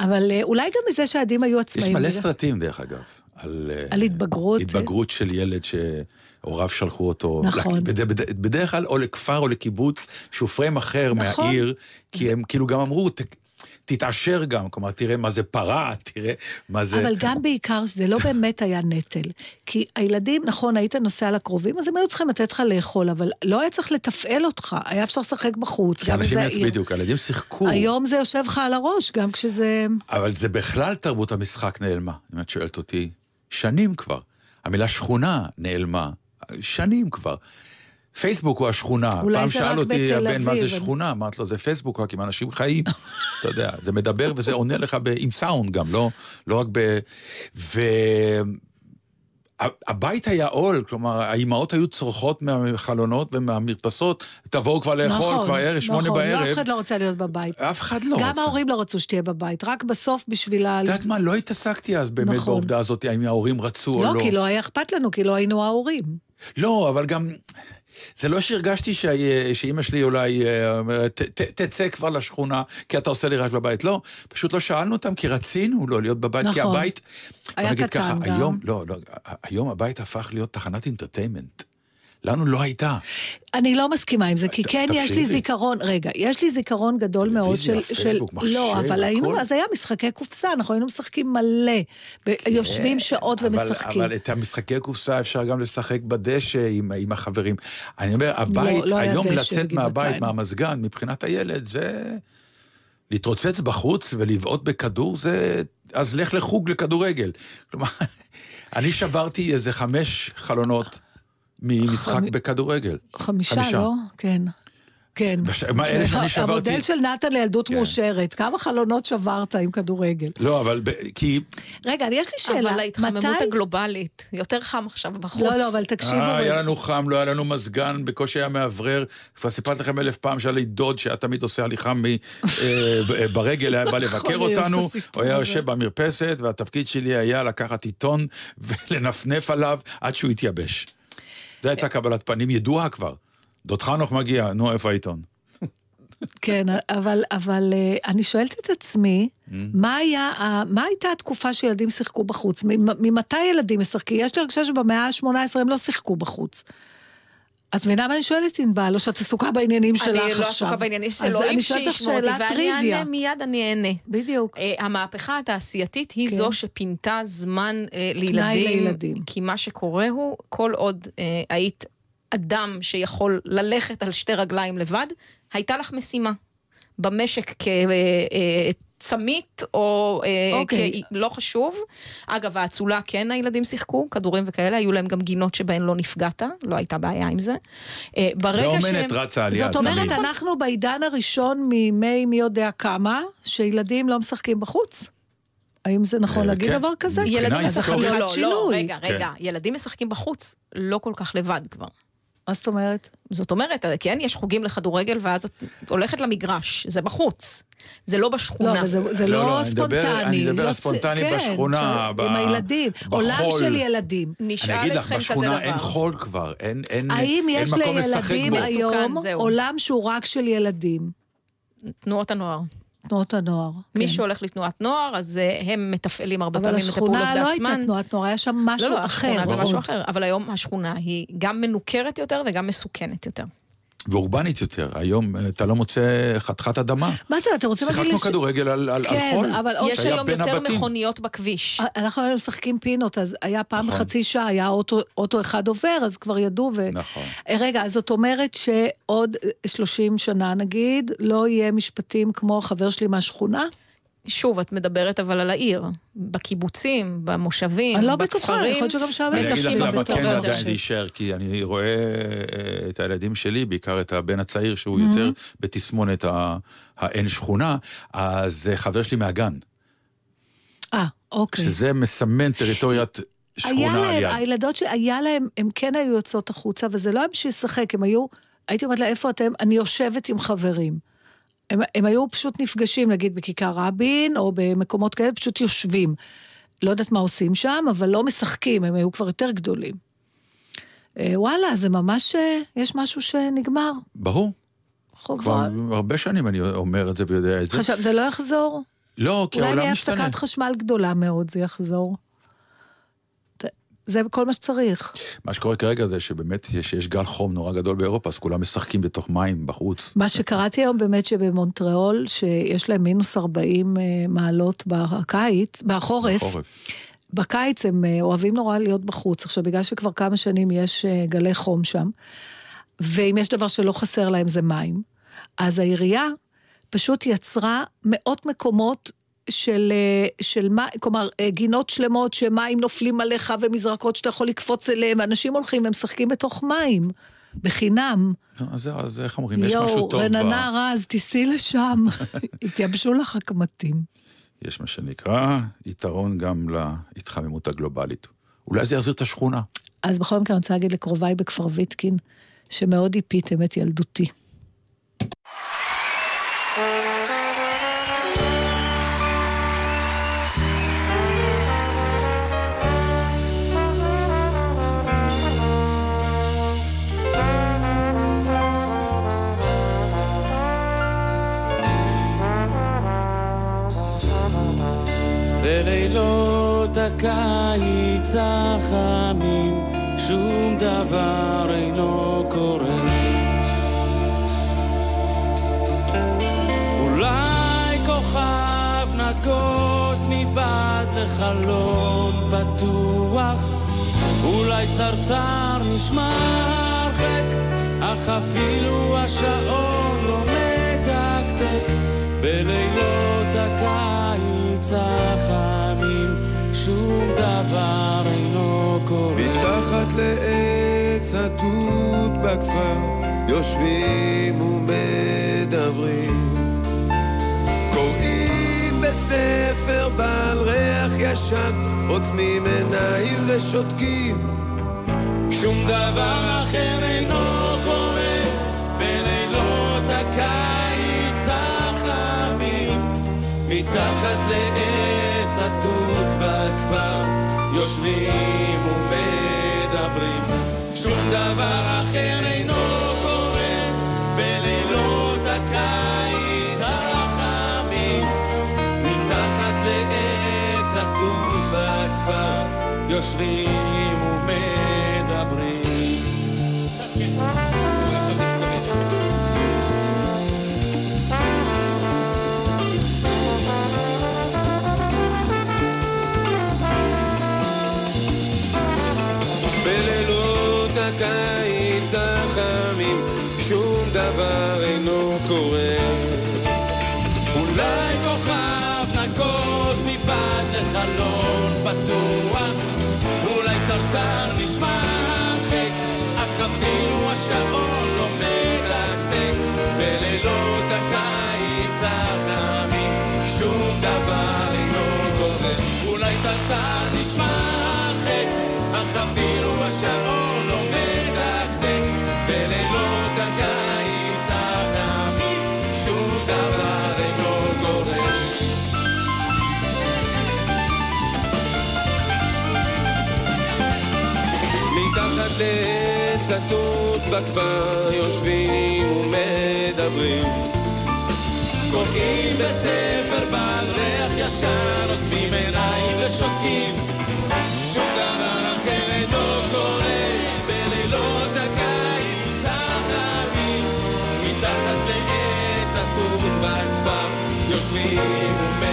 אבל אה, אולי גם מזה שהילדים היו יש עצמאים. מלא וזה- סרטים, דרך אגב. על, אה, על התבגרות. התבגרות של ילד שהוריו שלחו אותו. נכון. לק- בד- בד- בדרך כלל או לכפר או לקיבוץ, שהוא פריים אחר נכון. מהעיר, כי הם כאילו גם אמרו, "ת- תתעשר גם, כלומר, תראה מה זה פרה, [LAUGHS] תראה מה זה... אבל גם בעיקר שזה לא באמת היה נטל. כי הילדים, נכון, היית נוסע לקרובים, אז הם היו צריכים לתת לך לאכול, אבל לא היה צריך לתפעל אותך, היה אפשר לשחק בחוץ, גם אם זה העיר. בדיוק, הילדים שיחקו. היום זה יושב לך על הראש, גם כשזה... אבל זה בכלל תרבות המשחק נעלמה. אם את שואלת אותי, שנים כבר. המילה שכונה נעלמה, שנים כבר. פייסבוק הוא השכונה. אולי פעם שאל אותי הבן, מה זה שכונה? אמרתי לו, זה פייסבוק רק עם אנשים חיים. אתה יודע, זה מדבר וזה עונה לך ב- עם סאונד גם, לא, לא רק ב... ו... הבית היה עול, כלומר, האימהות היו צורחות מהחלונות ומהמרפסות, תבואו כבר לאכול, נכון, כבר ערב, שמונה נכון, בערב. אף אחד לא רוצה להיות בבית. אף אחד לא גם רצה. ההורים לא רצו שתהיה בבית, רק בסוף בשביל ה... את יודעת מה, לא התעסקתי אז באמת נכון. בעובדה הזאת, האם ההורים רצו או לא, לא. כי לא היה אכפת לנו, כי לא היינו ההורים. לא, אבל גם... זה לא שהרגשתי שה- שאימא שלי אולי אה, אומרת, "ת- ת- תצא כבר לשכונה, כי אתה עושה לי רעש בבית. לא, פשוט לא שאלנו אותם, כי רצינו לא להיות בבית, כי נכון. הבית... היה קטן ככה, גם. היום, לא, לא, היום הבית הפך להיות תחנת אינטרטיימנט. לנו לא הייתה. אני לא מסכימה עם זה, כי כן יש לי. זיכרון, רגע, יש לי זיכרון גדול מאוד של... טלוויזיה, פייסבוק, מחשב, לא, אבל היינו. אז היה משחקי קופסה, אנחנו היינו משחקים מלא. ו- יושבים שעות אבל- ומשחקים. אבל את המשחקי קופסה אפשר גם לשחק בדשא עם, החברים. אני אומר, הבית, לא היום לצאת. מהבית, מהמזגן, מבחינת הילד, זה... להתרוצץ בחוץ ולבעוט בכדור, זה... אז לך לחוג לכדורגל. כלומר, [LAUGHS] אני שברתי איזה חמש חלונות ממשחק חמ- בכדורגל. חמישה, חמישה. לא? כן. כן. בש- מה, אלה שאני שברתי- המודל של נתן לילדות כן. מאושרת, כמה חלונות שברת עם כדורגל? לא, אבל ב... כי... רגע, יש לי שאלה, אבל ההתחממות מתי... הגלובלית, יותר חם עכשיו בחוץ. לא, לא, אבל תקשיבו, אה, היה. לנו חם, לא היה לנו מזגן, בקושי היה מאוורר. כבר סיפרתי לכם אלף פעם שהיה לי דוד שהיה תמיד עושה הליכה מ- אה, ב- ברגל, היה בא [LAUGHS] לבקר אותנו, הוא היה. יושב במרפסת, והתפקיד שלי היה לקחת עיתון ולנפנף עליו עד שהוא יתייבש. זו הייתה קבלת פנים ידועה כבר. דוד חנוך מגיע, נו, איפה העיתון? כן, אבל, אבל אה, אני שואלת את עצמי, Mm. מה היה, מה הייתה התקופה שילדים שיחקו בחוץ? ממ- ממתי ילדים משחקים? יש לי הרגשה שבמאה ה-18 הם לא שיחקו בחוץ. את מבינה מה אני שואלת, ענבל, או שאת עסוקה בעניינים שלך אני עכשיו? לא עסוקה בעניינים שלו, אני אם שישמעו אותי, ואני. אענה מיד, אני אענה. בדיוק. אה, המהפכה התעשייתית היא כן. זו שפינתה זמן אה, לילדים. כי מה שקורה הוא, כל עוד אה, היית אדם שיכול ללכת על שתי רגליים לבד, הייתה לך משימה. במשק כצמית או אה, אוקיי. כ... לא חשוב. אגב, האצולה כן הילדים שיחקו, כדורים וכאלה, היו להם גם גינות שבהן לא נפגעת, לא הייתה בעיה עם זה. אה, ברגע ואומנת שהם... רצה על יד, זאת אומרת, תמיד. אנחנו בעידן הראשון מימי מי יודע כמה, שילדים לא משחקים בחוץ? האם זה נכון אה, להגיד כן. דבר כזה? ילדים משחקים, לא, לא, שינוי. רגע, רגע, ילדים משחקים בחוץ, לא כל כך לבד כבר. מה זאת אומרת? זאת אומרת, כן, יש חוגים לכדורגל ואז את הולכת למגרש, זה בחוץ, זה לא לא, בשכונה. אבל זה, זה לא, לא, לא, אני מדבר- ספונטני. אני מדבר לא על צ- ספונטני כן, בשכונה, ב- עם הילדים. עולם בחול. של ילדים. נשאל אני אגיד לך, בשכונה דבר. אין חול כבר, אין, אין, האם אין יש מקום לשחק לילדים בו. היום מסוכן, זהו. עולם שהוא רק של ילדים? תנועות הנוער. תנועות הנוער. מי כן. שהולך לתנועת נוער, אז אה, הם מתפעלים הרבה אבל פעמים את הפעולות השכונה לא. הייתה תנועת נוער, היה שם משהו לא, לא, אחר. השכונה זה. משהו אחר, אבל היום השכונה היא גם מנוכרת יותר וגם מסוכנת יותר. ואורבנית יותר, היום אה, אתה לא מוצא חתיכת אדמה. מה זה, אתם רוצים להגיד לי... שיחקנו ש- כדורגל על, על, על כן, חול, אבל יש היום יותר הבתים. מכוניות בכביש. אנחנו היינו משחקים פינות, אז היה פעם נכון. בחצי שעה, היה אוטו, אוטו אחד עובר, אז כבר ידעו ו... נכון. אה, רגע, אז זאת אומרת שעוד אה, 30 שנה נגיד, לא יהיה משפטים כמו החבר שלי מהשכונה? שוב, את מדברת אבל על העיר, בקיבוצים, במושבים, אני לא בטוחה, בכפרים. יכול להיות שגם שם אני אגיד לך משחקים למה כן עדיין. זה יישאר, כי אני רואה אה, את הילדים שלי, בעיקר את הבן הצעיר שהוא יותר בתסמונת האין שכונה, אז זה חבר שלי מהגן, אה, אוקיי. שזה מסמן טריטוריית שכונה על יד. הילדות שהיה להם, הם כן היו יוצאות החוצה, וזה לא היה בשביל לשחק, הם היו, הייתי אומרת לה, איפה אתם? אני יושבת עם חברים. הם, הם היו פשוט נפגשים, נגיד בכיכר רבין, או במקומות כאלה, פשוט יושבים. לא יודעת מה עושים שם, אבל לא משחקים, הם היו כבר יותר גדולים. אה, וואלה, זה ממש, אה, יש משהו שנגמר. ברור. חובה. כבר הרבה שנים אני אומר את זה ויודע את זה. חשב, זה לא יחזור? לא, כי העולם משתנה. אולי נהיה הפסקת חשמל גדולה מאוד, זה יחזור. זה כל מה שצריך. מה שקורה כרגע זה שבאמת יש, יש גל חום נורא גדול באירופה, אז כולם משחקים בתוך מים בחוץ. מה שקראתי היום באמת שבמונטריאול, שיש להם מינוס 40 אה, מעלות בקיץ, בחורף. בחורף. בקיץ הם אה, אוהבים נורא להיות בחוץ. עכשיו, בגלל שכבר כמה שנים יש אה, גלי חום שם, ואם יש דבר שלא חסר להם זה מים, אז העירייה פשוט יצרה מאות מקומות של, אה, של מה, כלומר, אה, גינות שלמות שמים נופלים עליך ומזרקות שאתה יכול לקפוץ אליהם, ואנשים הולכים ומשחקים בתוך מים, בחינם. אז, אז איך אומרים, יש משהו טוב ב... יואו, רננה רז, תיסעי לשם, [LAUGHS] התייבשו לך הקמטים. יש מה שנקרא יתרון גם להתחממות הגלובלית. אולי זה יחזיר את השכונה. אז בכל מקרה אני רוצה להגיד לקרוביי בכפר ויטקין, שמאוד איפיתם את ילדותי. בלילות הקיץ החמים שום דבר אינו קורה. אולי כוכב נגוס מבעד לחלום פתוח אולי צרצר נשמע הרחק אך אפילו השעון לעץ התות בכפר יושבים ומדברים. קוראים בספר בעל ריח ישן עוצמים עיניים ושותקים. שום דבר אחר אינו קורה בלילות הקיץ החמים. מתחת לעץ התות בכפר יושבים שום דבר אחר אינו קורה בלילות הקיץ החמים מתחת לעץ התות בכפר יושבים צרצר נשמע הרחק אך אפילו השעון לא בלילות הקיץ החמים שום דבר אינו קורה אולי התות בכפר יושבים ומדברים קוראים בספר בעל ריח ישן, עוצמים עיניים ושותקים. שום דבר אחר אינו קורה בלילות הקיץ החמים. מתחת לעץ התות בכפר יושבים ומדברים.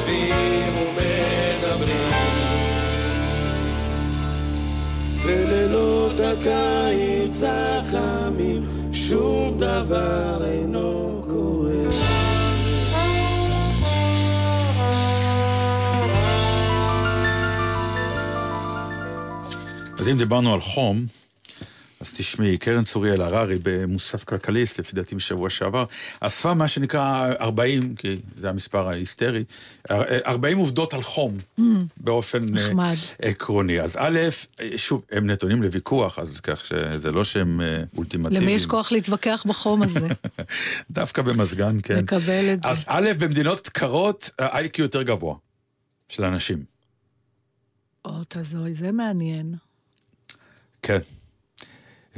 יושבים ומדברים. בלילות הקיץ החמים שום דבר אינו קורה. אז אם דיברנו על חום, אז תשמעי, קרן צוריאל הררי במוסף כלכליסט, לפי דעתי בשבוע שעבר, אספה מה שנקרא 40, כי זה המספר ההיסטרי, 40 עובדות על חום, mm, באופן אה, נחמד. עקרוני. אז א', שוב, הם נתונים לוויכוח, אז כך שזה לא שהם אה, אולטימטיביים. למי יש כוח להתווכח בחום הזה? [LAUGHS] דווקא במזגן, כן. לקבל את זה. אז א', במדינות קרות, ה-IQ יותר גבוה של אנשים. או, תזוי, זה מעניין. כן.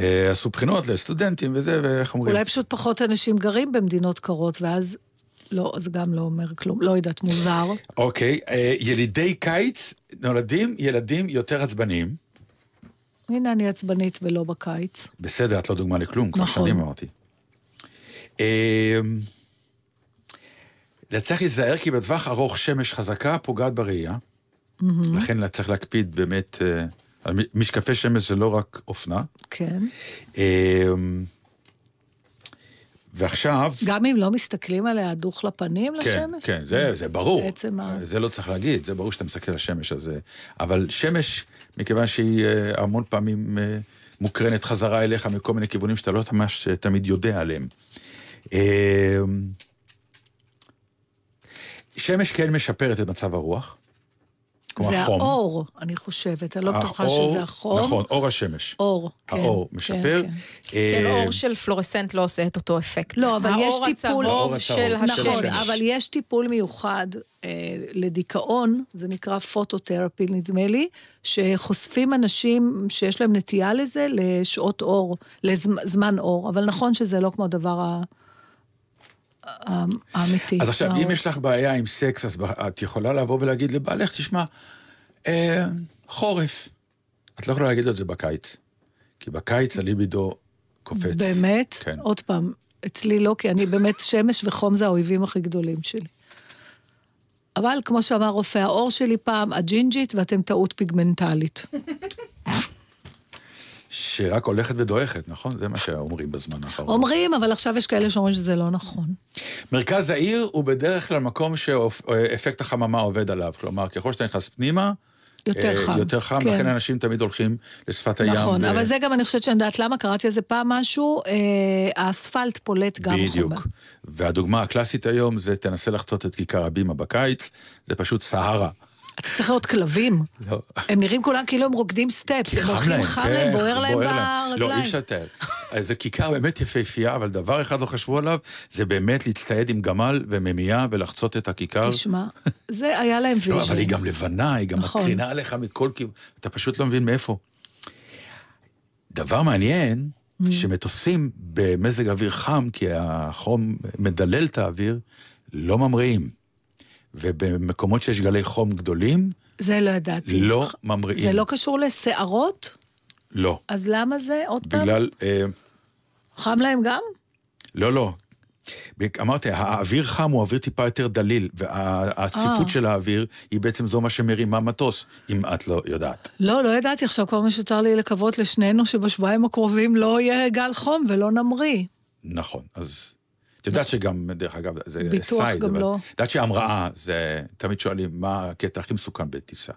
אה, עשו בחינות לסטודנטים וזה, ואיך אומרים? אולי פשוט פחות אנשים גרים במדינות קרות, ואז לא, זה גם לא אומר כלום, לא יודעת, מוזר. אוקיי, אה, ילידי קיץ נולדים ילדים יותר עצבניים. הנה אני עצבנית ולא בקיץ. בסדר, את לא דוגמה לכלום, כבר נכון. שנים אמרתי. אה, צריך להיזהר כי בטווח ארוך שמש חזקה פוגעת בראייה. לכן צריך להקפיד באמת משקפי שמש זה לא רק אופנה. כן. אמ, ועכשיו... גם אם לא מסתכלים עליה דוך לפנים כן, לשמש? כן, זה, זה ברור. בעצם זה לא צריך להגיד, זה ברור שאתה מסתכל על השמש הזה. אבל שמש, מכיוון שהיא אה, המון פעמים אה, מוקרנת חזרה אליך מכל מיני כיוונים שאתה לא ממש תמיד יודע עליהם. אמ, שמש כן משפרת את מצב הרוח. כמו זה החום. האור, אני חושבת, אני לא בטוחה שזה החום. נכון, אור השמש. אור, כן. האור כן, משפר. כן, כן. אה... כן, אור של פלורסנט לא עושה את אותו אפקט. לא, אבל יש טיפול... האור הצהוב של השמש. נכון, אבל יש טיפול מיוחד אה, לדיכאון, זה נקרא פוטותרפי, נדמה לי, שחושפים אנשים שיש להם נטייה לזה לשעות אור, לזמן אור, אבל נכון שזה לא כמו הדבר ה... האמיתי. אז עכשיו, אם יש לך בעיה עם סקס, אז את יכולה לבוא ולהגיד לבעלך, תשמע, אה, חורף. את לא יכולה להגיד לו את זה בקיץ. כי בקיץ הליבידו קופץ. באמת? כן. עוד פעם, אצלי לא, כי אני באמת, [LAUGHS] שמש וחום זה האויבים הכי גדולים שלי. אבל כמו שאמר רופא העור שלי פעם, הג'ינג'ית ואתם טעות פיגמנטלית. [LAUGHS] שרק הולכת ודועכת, נכון? זה מה שאומרים בזמן האחרון. אומרים, אבל עכשיו יש כאלה שאומרים שזה לא נכון. מרכז העיר הוא בדרך כלל מקום שאפקט החממה עובד עליו. כלומר, ככל שאתה נכנס פנימה, יותר אה, חם. יותר חם, כן. לכן אנשים תמיד הולכים לשפת הים. נכון, ו... אבל זה גם, אני חושבת שאני יודעת למה, קראתי על זה פעם משהו, אה, האספלט פולט גם חומר. בדיוק. והדוגמה הקלאסית היום זה תנסה לחצות את כיכר הבימה בקיץ, זה פשוט סהרה. אתה צריך לראות כלבים. לא. הם נראים כולם כאילו הם רוקדים סטפס, הם הולכים חם להם, כן, בוער להם ברגליים. לא, אי אפשר לתאר. [LAUGHS] זו כיכר באמת יפהפייה, אבל דבר אחד לא חשבו עליו, זה באמת להצטייד עם גמל ומימייה ולחצות את הכיכר. תשמע, [LAUGHS] זה היה להם vision. לא, אבל היא גם לבנה, היא גם נכון. מקרינה עליך מכל כיוון, אתה פשוט לא מבין מאיפה. דבר מעניין, mm. שמטוסים במזג אוויר חם, כי החום מדלל את האוויר, לא ממריאים. ובמקומות שיש גלי חום גדולים, זה לא ידעתי. לא ממריאים. זה לא קשור לסערות? לא. אז למה זה? עוד פעם? בגלל... אה... חם להם גם? לא, לא. אמרתי, האוויר חם הוא אוויר טיפה יותר דליל, והצפיפות אה. של האוויר היא בעצם זו מה שמרימה מטוס, אם את לא יודעת. לא, לא ידעתי עכשיו, כל מה שיותר לי לקוות לשנינו שבשבועיים הקרובים לא יהיה גל חום ולא נמריא. נכון, אז את יודעת שגם, דרך אגב, זה סייד, ביטוח גם לא. את יודעת שהמראה, זה, תמיד שואלים, מה הקטע הכי מסוכן בטיסה?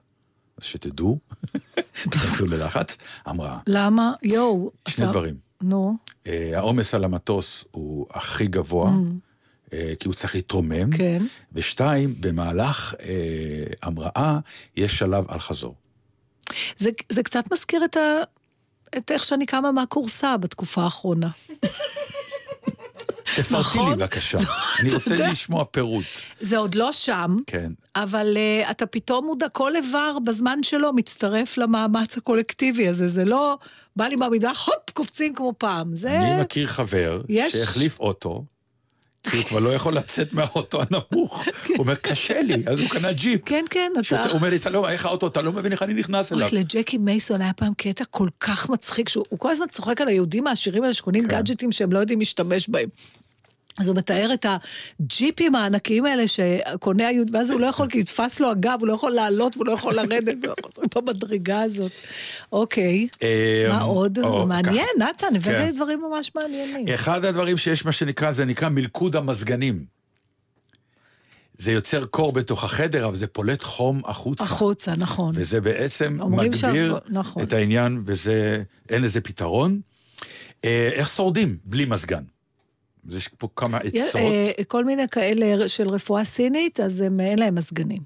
אז שתדעו, [LAUGHS] תיכנסו ללחץ, המראה. למה? יואו. שני דברים. נו. אה, העומס על המטוס הוא הכי גבוה. Mm. אה, כי הוא צריך להתרומם. כן. ושתיים, במהלך אה, המראה יש שלב על חזור. זה, זה קצת מזכיר את, ה, את איך שאני קמה מהכורסה בתקופה האחרונה. [LAUGHS] תפרטי נכון? לי בבקשה, [LAUGHS] אני רוצה לשמוע פירוט. זה עוד לא שם, כן. אבל uh, אתה פתאום מודע, כל איבר בזמן שלו מצטרף למאמץ הקולקטיבי הזה, זה לא בא לי בעמידה, הופ, קופצים כמו פעם. זה... אני מכיר חבר יש... שהחליף אוטו, כי הוא כבר לא יכול לצאת מהאוטו הנמוך. [LAUGHS] הוא אומר, קשה לי, אז הוא קנה ג'יפ. כן, כן, אתה... הוא אומר לי, אתה לא, איך האוטו, אתה לא מבין איך אני נכנס אליו. לג'קי מייסון היה פעם קטע כל כך מצחיק, שהוא כל הזמן צוחק על היהודים העשירים האלה שקונים כן. גאדג'טים שהם לא יודעים להשתמש בהם. אז הוא מתאר את הג'יפים הענקיים האלה שקונה היהודי, ואז הוא לא יכול, כי נתפס לו הגב, הוא לא יכול לעלות, והוא לא יכול לרדת, לא במדרגה הזאת. אוקיי, אה, מה עוד? מעניין. נתן, הבאת כן. דברים ממש מעניינים. אחד הדברים שיש מה שנקרא, זה נקרא מלכוד המזגנים. זה יוצר קור בתוך החדר, אבל זה פולט חום החוצה. החוצה, נכון. וזה בעצם מגביר נכון. את העניין, וזה, אין לזה פתרון. אה, איך שורדים בלי מזגן? אז יש פה כמה עצות. אה, כל מיני כאלה של רפואה סינית, אז הם, אין להם מזגנים.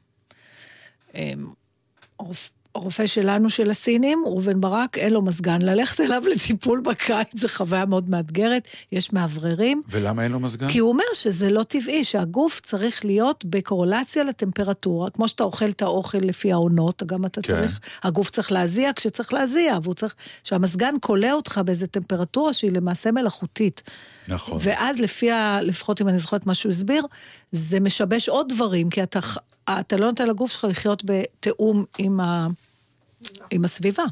הרופא שלנו, של הסינים, ראובן ברק, אין לו מזגן. ללכת אליו לטיפול בקיץ זה חוויה מאוד מאתגרת, יש מאווררים. ולמה אין לו מזגן? כי הוא אומר שזה לא טבעי, שהגוף צריך להיות בקורלציה לטמפרטורה. כמו שאתה אוכל את האוכל לפי העונות, גם אתה כן. צריך, הגוף צריך להזיע כשצריך להזיע, והוא צריך, שהמזגן כולא אותך באיזו טמפרטורה שהיא למעשה מלאכותית. נכון. ואז לפי ה... לפחות אם אני זוכרת מה שהוא הסביר, זה משבש עוד דברים, כי אתה, אתה לא נותן לגוף שלך לחיות בתיאום עם, ה, עם הסביבה.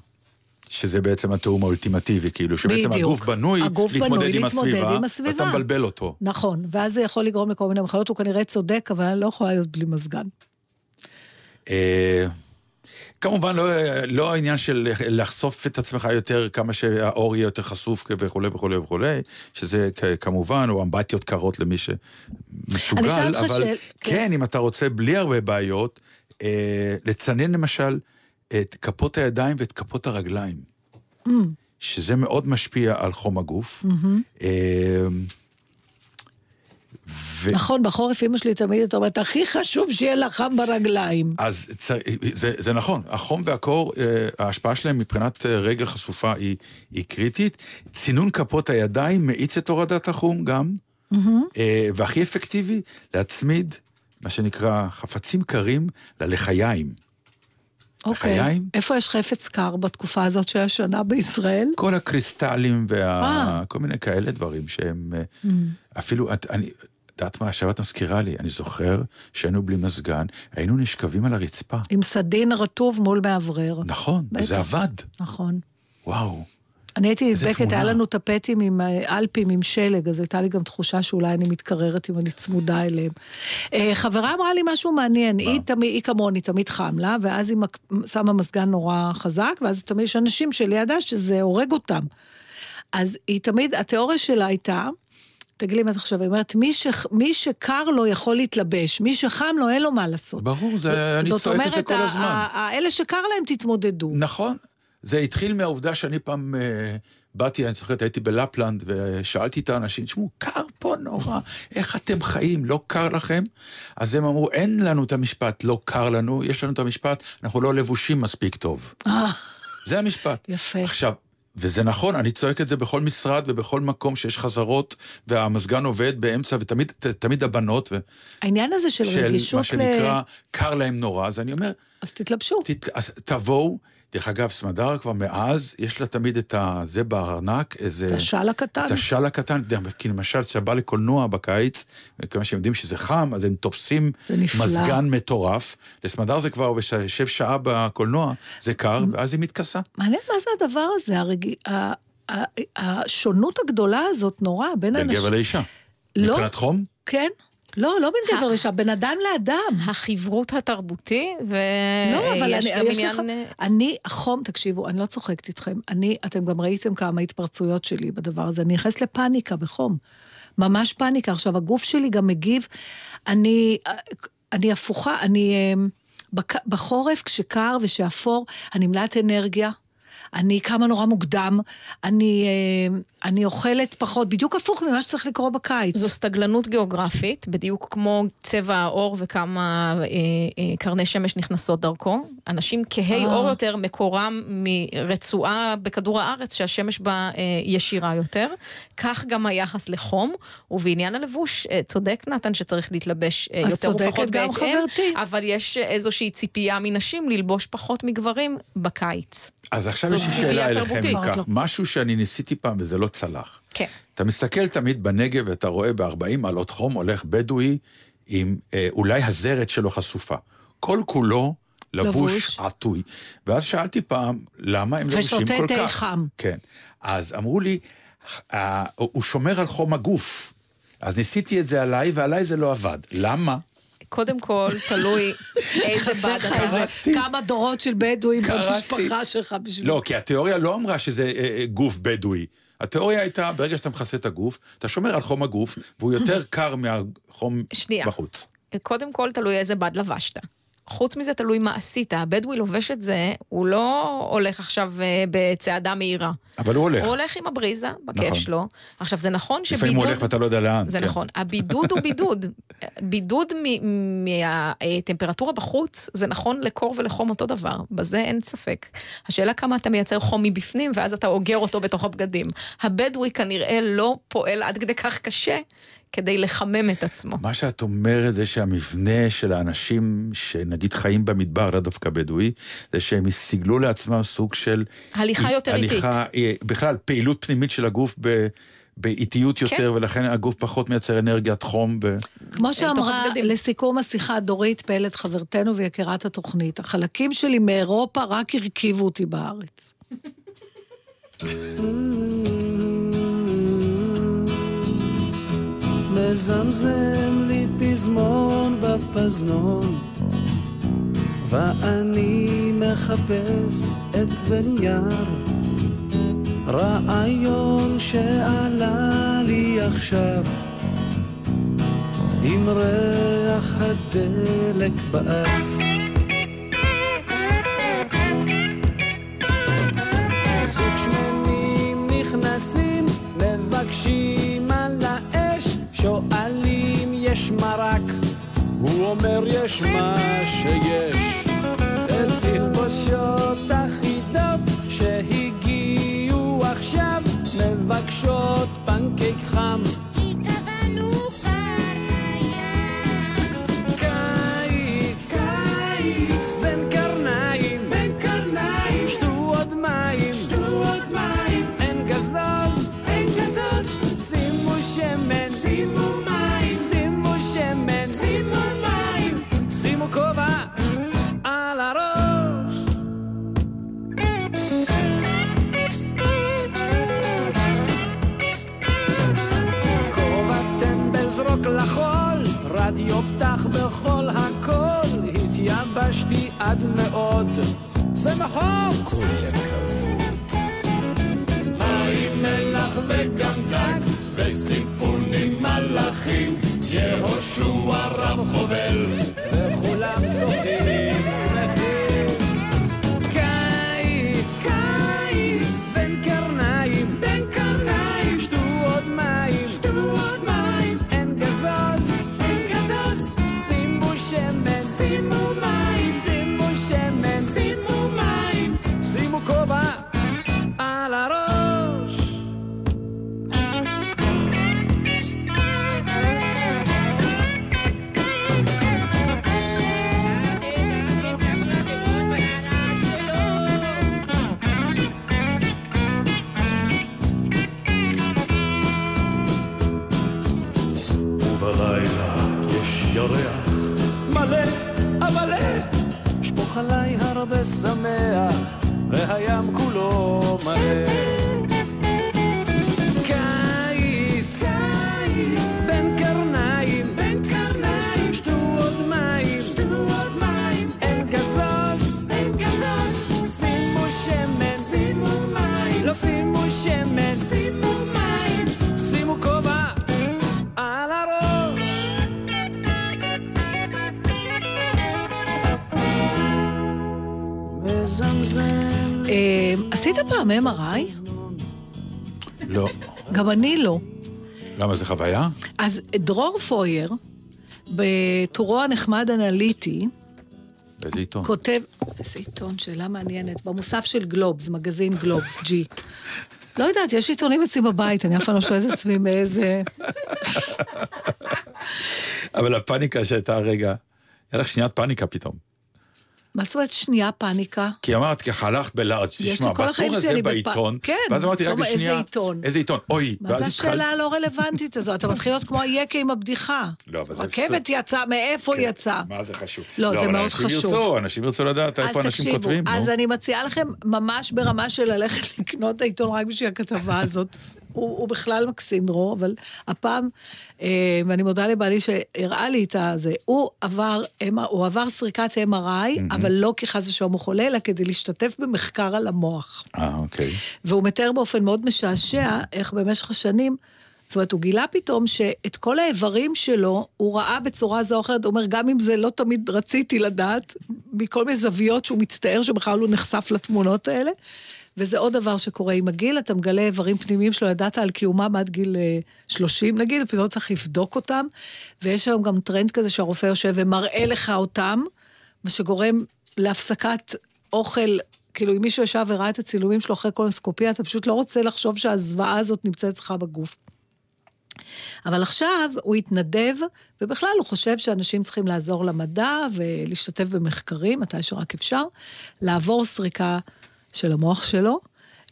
שזה בעצם התיאום האולטימטיבי, כאילו, שבעצם בדיוק. הגוף בנוי הגוף להתמודד בנוי עם להתמודד הסביבה, עם הסביבה. ואתה מבלבל אותו. נכון, ואז זה יכול לגרום לכל מיני מחלות, הוא כנראה צודק, אבל אני לא יכולה להיות בלי מזגן. אה, כמובן, לא, לא העניין של לחשוף את עצמך יותר, כמה שהאור יהיה יותר חשוף וכולי וכולי וכולי, שזה כמובן, או אמבטיות קרות למי אותך אבל שאל- כן, כן. אם אתה רוצה בלי הרבה בעיות, אה, לצנן למשל את כפות הידיים ואת כפות הרגליים, Mm. שזה מאוד משפיע על חום הגוף. אה, ו- נכון, בחורף אמא שלי תמיד הייתה אומרת, הכי חשוב שיהיה לך חם ברגליים. אז צ... זה, זה נכון, החום והקור, אה, ההשפעה שלהם מבחינת אה, רגל חשופה היא, היא קריטית. צינון כפות הידיים מאיץ את הורדת החום גם, אה, והכי אפקטיבי, להצמיד מה שנקרא חפצים קרים ללחיים. אוקיי. לחיים? איפה יש חפץ קר בתקופה הזאת של השנה בישראל? כל הקריסטלים אה. וכל מיני כאלה דברים שהם אה, אפילו, את, אני, יודעת מה, עכשיו את מזכירה לי, אני זוכר שהיינו בלי מזגן, היינו נשכבים על הרצפה. עם סדין רטוב מול מאוורר. נכון. וזה עבד. נכון. וואו. אני הייתי נדבקת, היה. לנו טפטים עם אה, אלפים עם שלג, אז הייתה לי גם תחושה שאולי אני מתקררת אם אני צמודה אליהם. אה, חברה אמרה לי משהו מעניין, היא, תמיד, היא כמוני, תמיד חם לה, ואז היא שמה מזגן נורא חזק, ואז תמיד יש אנשים שלידה שזה הורג אותם. אז היא תמיד, התיאוריה שלה הייתה, תגידי מה את חושבת, היא אומרת, מי, ש, מי שקר לו יכול להתלבש, מי שחם לו אין לו מה לעשות. ברור, זה, אני זאת צועק את זה אומרת, כל הזמן. ה- ה- אלה שקר להם תתמודדו. נכון. זה התחיל מהעובדה שאני פעם אה, באתי, אני זוכרת, הייתי בלפלנד, ושאלתי את האנשים, תשמעו, קר פה נורא, איך אתם חיים, לא קר לכם? אז הם אמרו, אין לנו את המשפט לא קר לנו, יש לנו את המשפט, אנחנו לא לבושים מספיק טוב. אה, זה המשפט. יפה. עכשיו, וזה נכון, אני צועק את זה בכל משרד ובכל מקום שיש חזרות, והמזגן עובד באמצע, ותמיד תמיד הבנות, ו- העניין הזה של, של רגישות מה ל... שנקרא, קר להם נורא, אז אני אומר, אז תתלבשו. תת... אז תבואו, דרך אגב, סמדר כבר מאז, יש לה תמיד את. זה בארנק, איזה... את השל הקטן. את השל הקטן, כי למשל, כשאתה בא לקולנוע בקיץ, כיוון שהם יודעים שזה חם, אז הם תופסים. מזגן מטורף. לסמדר זה כבר, יושב שעה בקולנוע, זה קר, ואז היא מתכסה. מעניין מה זה הדבר הזה, הרג... השונות הגדולה הזאת נורא בין בין אנשים. גבר לאישה. לא. מבחינת חום? כן. לא, לא בין גבר לאישה, בין אדם לאדם. החברות התרבותי, ויש גם. עניין... אני, החום, תקשיבו, אני לא צוחקת איתכם. אני, אתם גם ראיתם כמה התפרצויות שלי בדבר הזה. אני נכנסת לפאניקה בחום. ממש פאניקה. עכשיו, הגוף שלי גם מגיב. אני, אני הפוכה, אני... אמ, בחורף, כשקר ושאפור, אני מלאת אנרגיה. אני קמה נורא מוקדם, אני, אמ, אני אוכלת פחות, בדיוק הפוך ממה שצריך לקרות בקיץ. זו סטגלנות גיאוגרפית, בדיוק כמו צבע העור וכמה אה, אה, קרני שמש נכנסות דרכו. אנשים כהי אה. עור יותר, מקורם מרצועה בכדור הארץ שהשמש בה אה, ישירה יותר. כך גם היחס לחום, ובעניין הלבוש, אה, צודק נתן שצריך להתלבש אה, אז יותר צודקת ופחות גם בהתאם, חברתי. אבל יש איזושהי ציפייה מנשים ללבוש פחות מגברים בקיץ. אז עכשיו יש לי שאלה אליכם. לא. משהו שאני ניסיתי פעם וזה לא צלח. כן. אתה מסתכל תמיד בנגב ואתה רואה ב-40 מעלות חום הולך בדואי עם אה, אולי הזרת שלו חשופה. כל כולו לבוש, לבוש. עטוי. ואז שאלתי פעם, למה הם לבושים ושותה כל תה כך? חם. כן. אז אמרו לי, אה, הוא שומר על חום הגוף. אז ניסיתי את זה עליי, ועליי זה לא עבד. למה? קודם כל, תלוי איזה בד אתה. קרסתי. כמה דורות של בדואים קרסתי. במשפחה שלך בשביל... לא, כי התיאוריה לא אמרה שזה אה, אה, גוף בדואי. התיאוריה הייתה, ברגע שאתה מכסה את הגוף, אתה שומר על חום הגוף, והוא יותר קר מהחום שנייה. בחוץ. קודם כל, תלוי איזה בד לבשת. חוץ מזה, תלוי מה עשית. הבדואי לובש את זה, הוא לא הולך עכשיו אה, בצעדה מהירה. אבל הוא הולך. הוא הולך עם הבריזה, בכיף נכון. שלו. עכשיו, זה נכון שבידוד... לפעמים הוא הולך ואתה לא יודע לאן. זה כן. נכון. הבידוד הוא בידוד. [LAUGHS] בידוד מהטמפרטורה בחוץ, זה נכון לקור ולחום אותו דבר. בזה אין ספק. השאלה כמה אתה מייצר חום מבפנים, ואז אתה אוגר אותו בתוך הבגדים. הבדואי כנראה לא פועל עד כדי כך קשה כדי לחמם את עצמו. מה שאת אומרת זה שהמבנה של האנשים שנגיד חיים במדבר, לא דווקא בדואי, זה שהם סיגלו לעצמם סוג של... הליכה יותר איטית. הליכה, אה, בכלל, פעילות פנימית של הגוף ב... באיטיות יותר, כן. ולכן הגוף פחות מייצר אנרגיית חום. ב... כמו תוך שאמרה. לסיכום השיחה דורית פלד, חברתנו ויקירת התוכנית, החלקים שלי מאירופה רק הרכיבו אותי בארץ. מזמזם לי פזמון בפזנון ואני מחפש את ונייר רעיון שעלה לי עכשיו עם ריח הדלק באף. זוג שמנים נכנסים, יש מרק, הוא אומר יש מה שיש. אל תלבושות אחידות שהגיעו עכשיו, מבקשות פנקייק חם. נכון! כל הכבוד. מים מלח וגם דג, וסיפונים מלאכים, יהושע רב חובל, עשית פעם MRI? לא. גם אני לא. למה, זה חוויה? אז דרור פויר, בטורו הנחמד אנליטי, באיזה עיתון? כותב, איזה עיתון, שאלה מעניינת, במוסף של גלובס, מגזין גלובס, ג'י. לא יודעת, יש עיתונים אצלי בבית, אני אף פעם לא שואלת את עצמי מאיזה... אבל הפאניקה שהייתה הרגע, היה לך שניית פאניקה פתאום. מה זאת אומרת שנייה פאניקה? כי אמרת ככה, הלכת לי תשמע, בטור הזה בעיתון, כן, ואז אמרתי, רק לא, איזה בשנייה, עיתון? איזה עיתון? אוי, מה זה השאלה הלא רלוונטית הזו? אתה מתחיל להיות כמו היקה עם הבדיחה. לא, אבל זה רכבת יצאה, מאיפה כן, יצא? מה זה חשוב? לא, זה אבל מאוד אנשים חשוב. ירצו, אנשים ירצו לדעת איפה אנשים כותבים. אז. אני מציעה לכם ממש ברמה של ללכת לקנות את העיתון רק בשביל הכתבה הזאת. הוא, הוא בכלל מקסים, דרור, אבל הפעם, אה, ואני מודה לבעלי שהראה לי את הזה, הוא עבר, הוא עבר סריקת MRI, mm-hmm. אבל לא כי חס ושלום הוא חולה, אלא כדי להשתתף במחקר על המוח. אה, אוקיי. והוא מתאר באופן מאוד משעשע איך במשך השנים, זאת אומרת, הוא גילה פתאום שאת כל האיברים שלו, הוא ראה בצורה זו או אחרת, הוא אומר, גם אם זה לא תמיד רציתי לדעת, מכל מיני זוויות שהוא מצטער שבכלל הוא נחשף לתמונות האלה. וזה עוד דבר שקורה עם הגיל, אתה מגלה איברים פנימיים שלא ידעת על קיומם עד גיל 30 אה, נגיד, ופתאום צריך לבדוק אותם, ויש היום גם טרנד כזה שהרופא יושב ומראה לך אותם, מה שגורם להפסקת אוכל כאילו, אם מישהו ישב וראה את הצילומים שלו אחרי קולונוסקופיה, אתה פשוט לא רוצה לחשוב שהזוועה הזאת נמצאת אצלך בגוף. אבל עכשיו הוא התנדב, ובכלל הוא חושב שאנשים צריכים לעזור למדע ולהשתתף במחקרים, מתי שרק אפשר, לעבור סריקה של המוח שלו,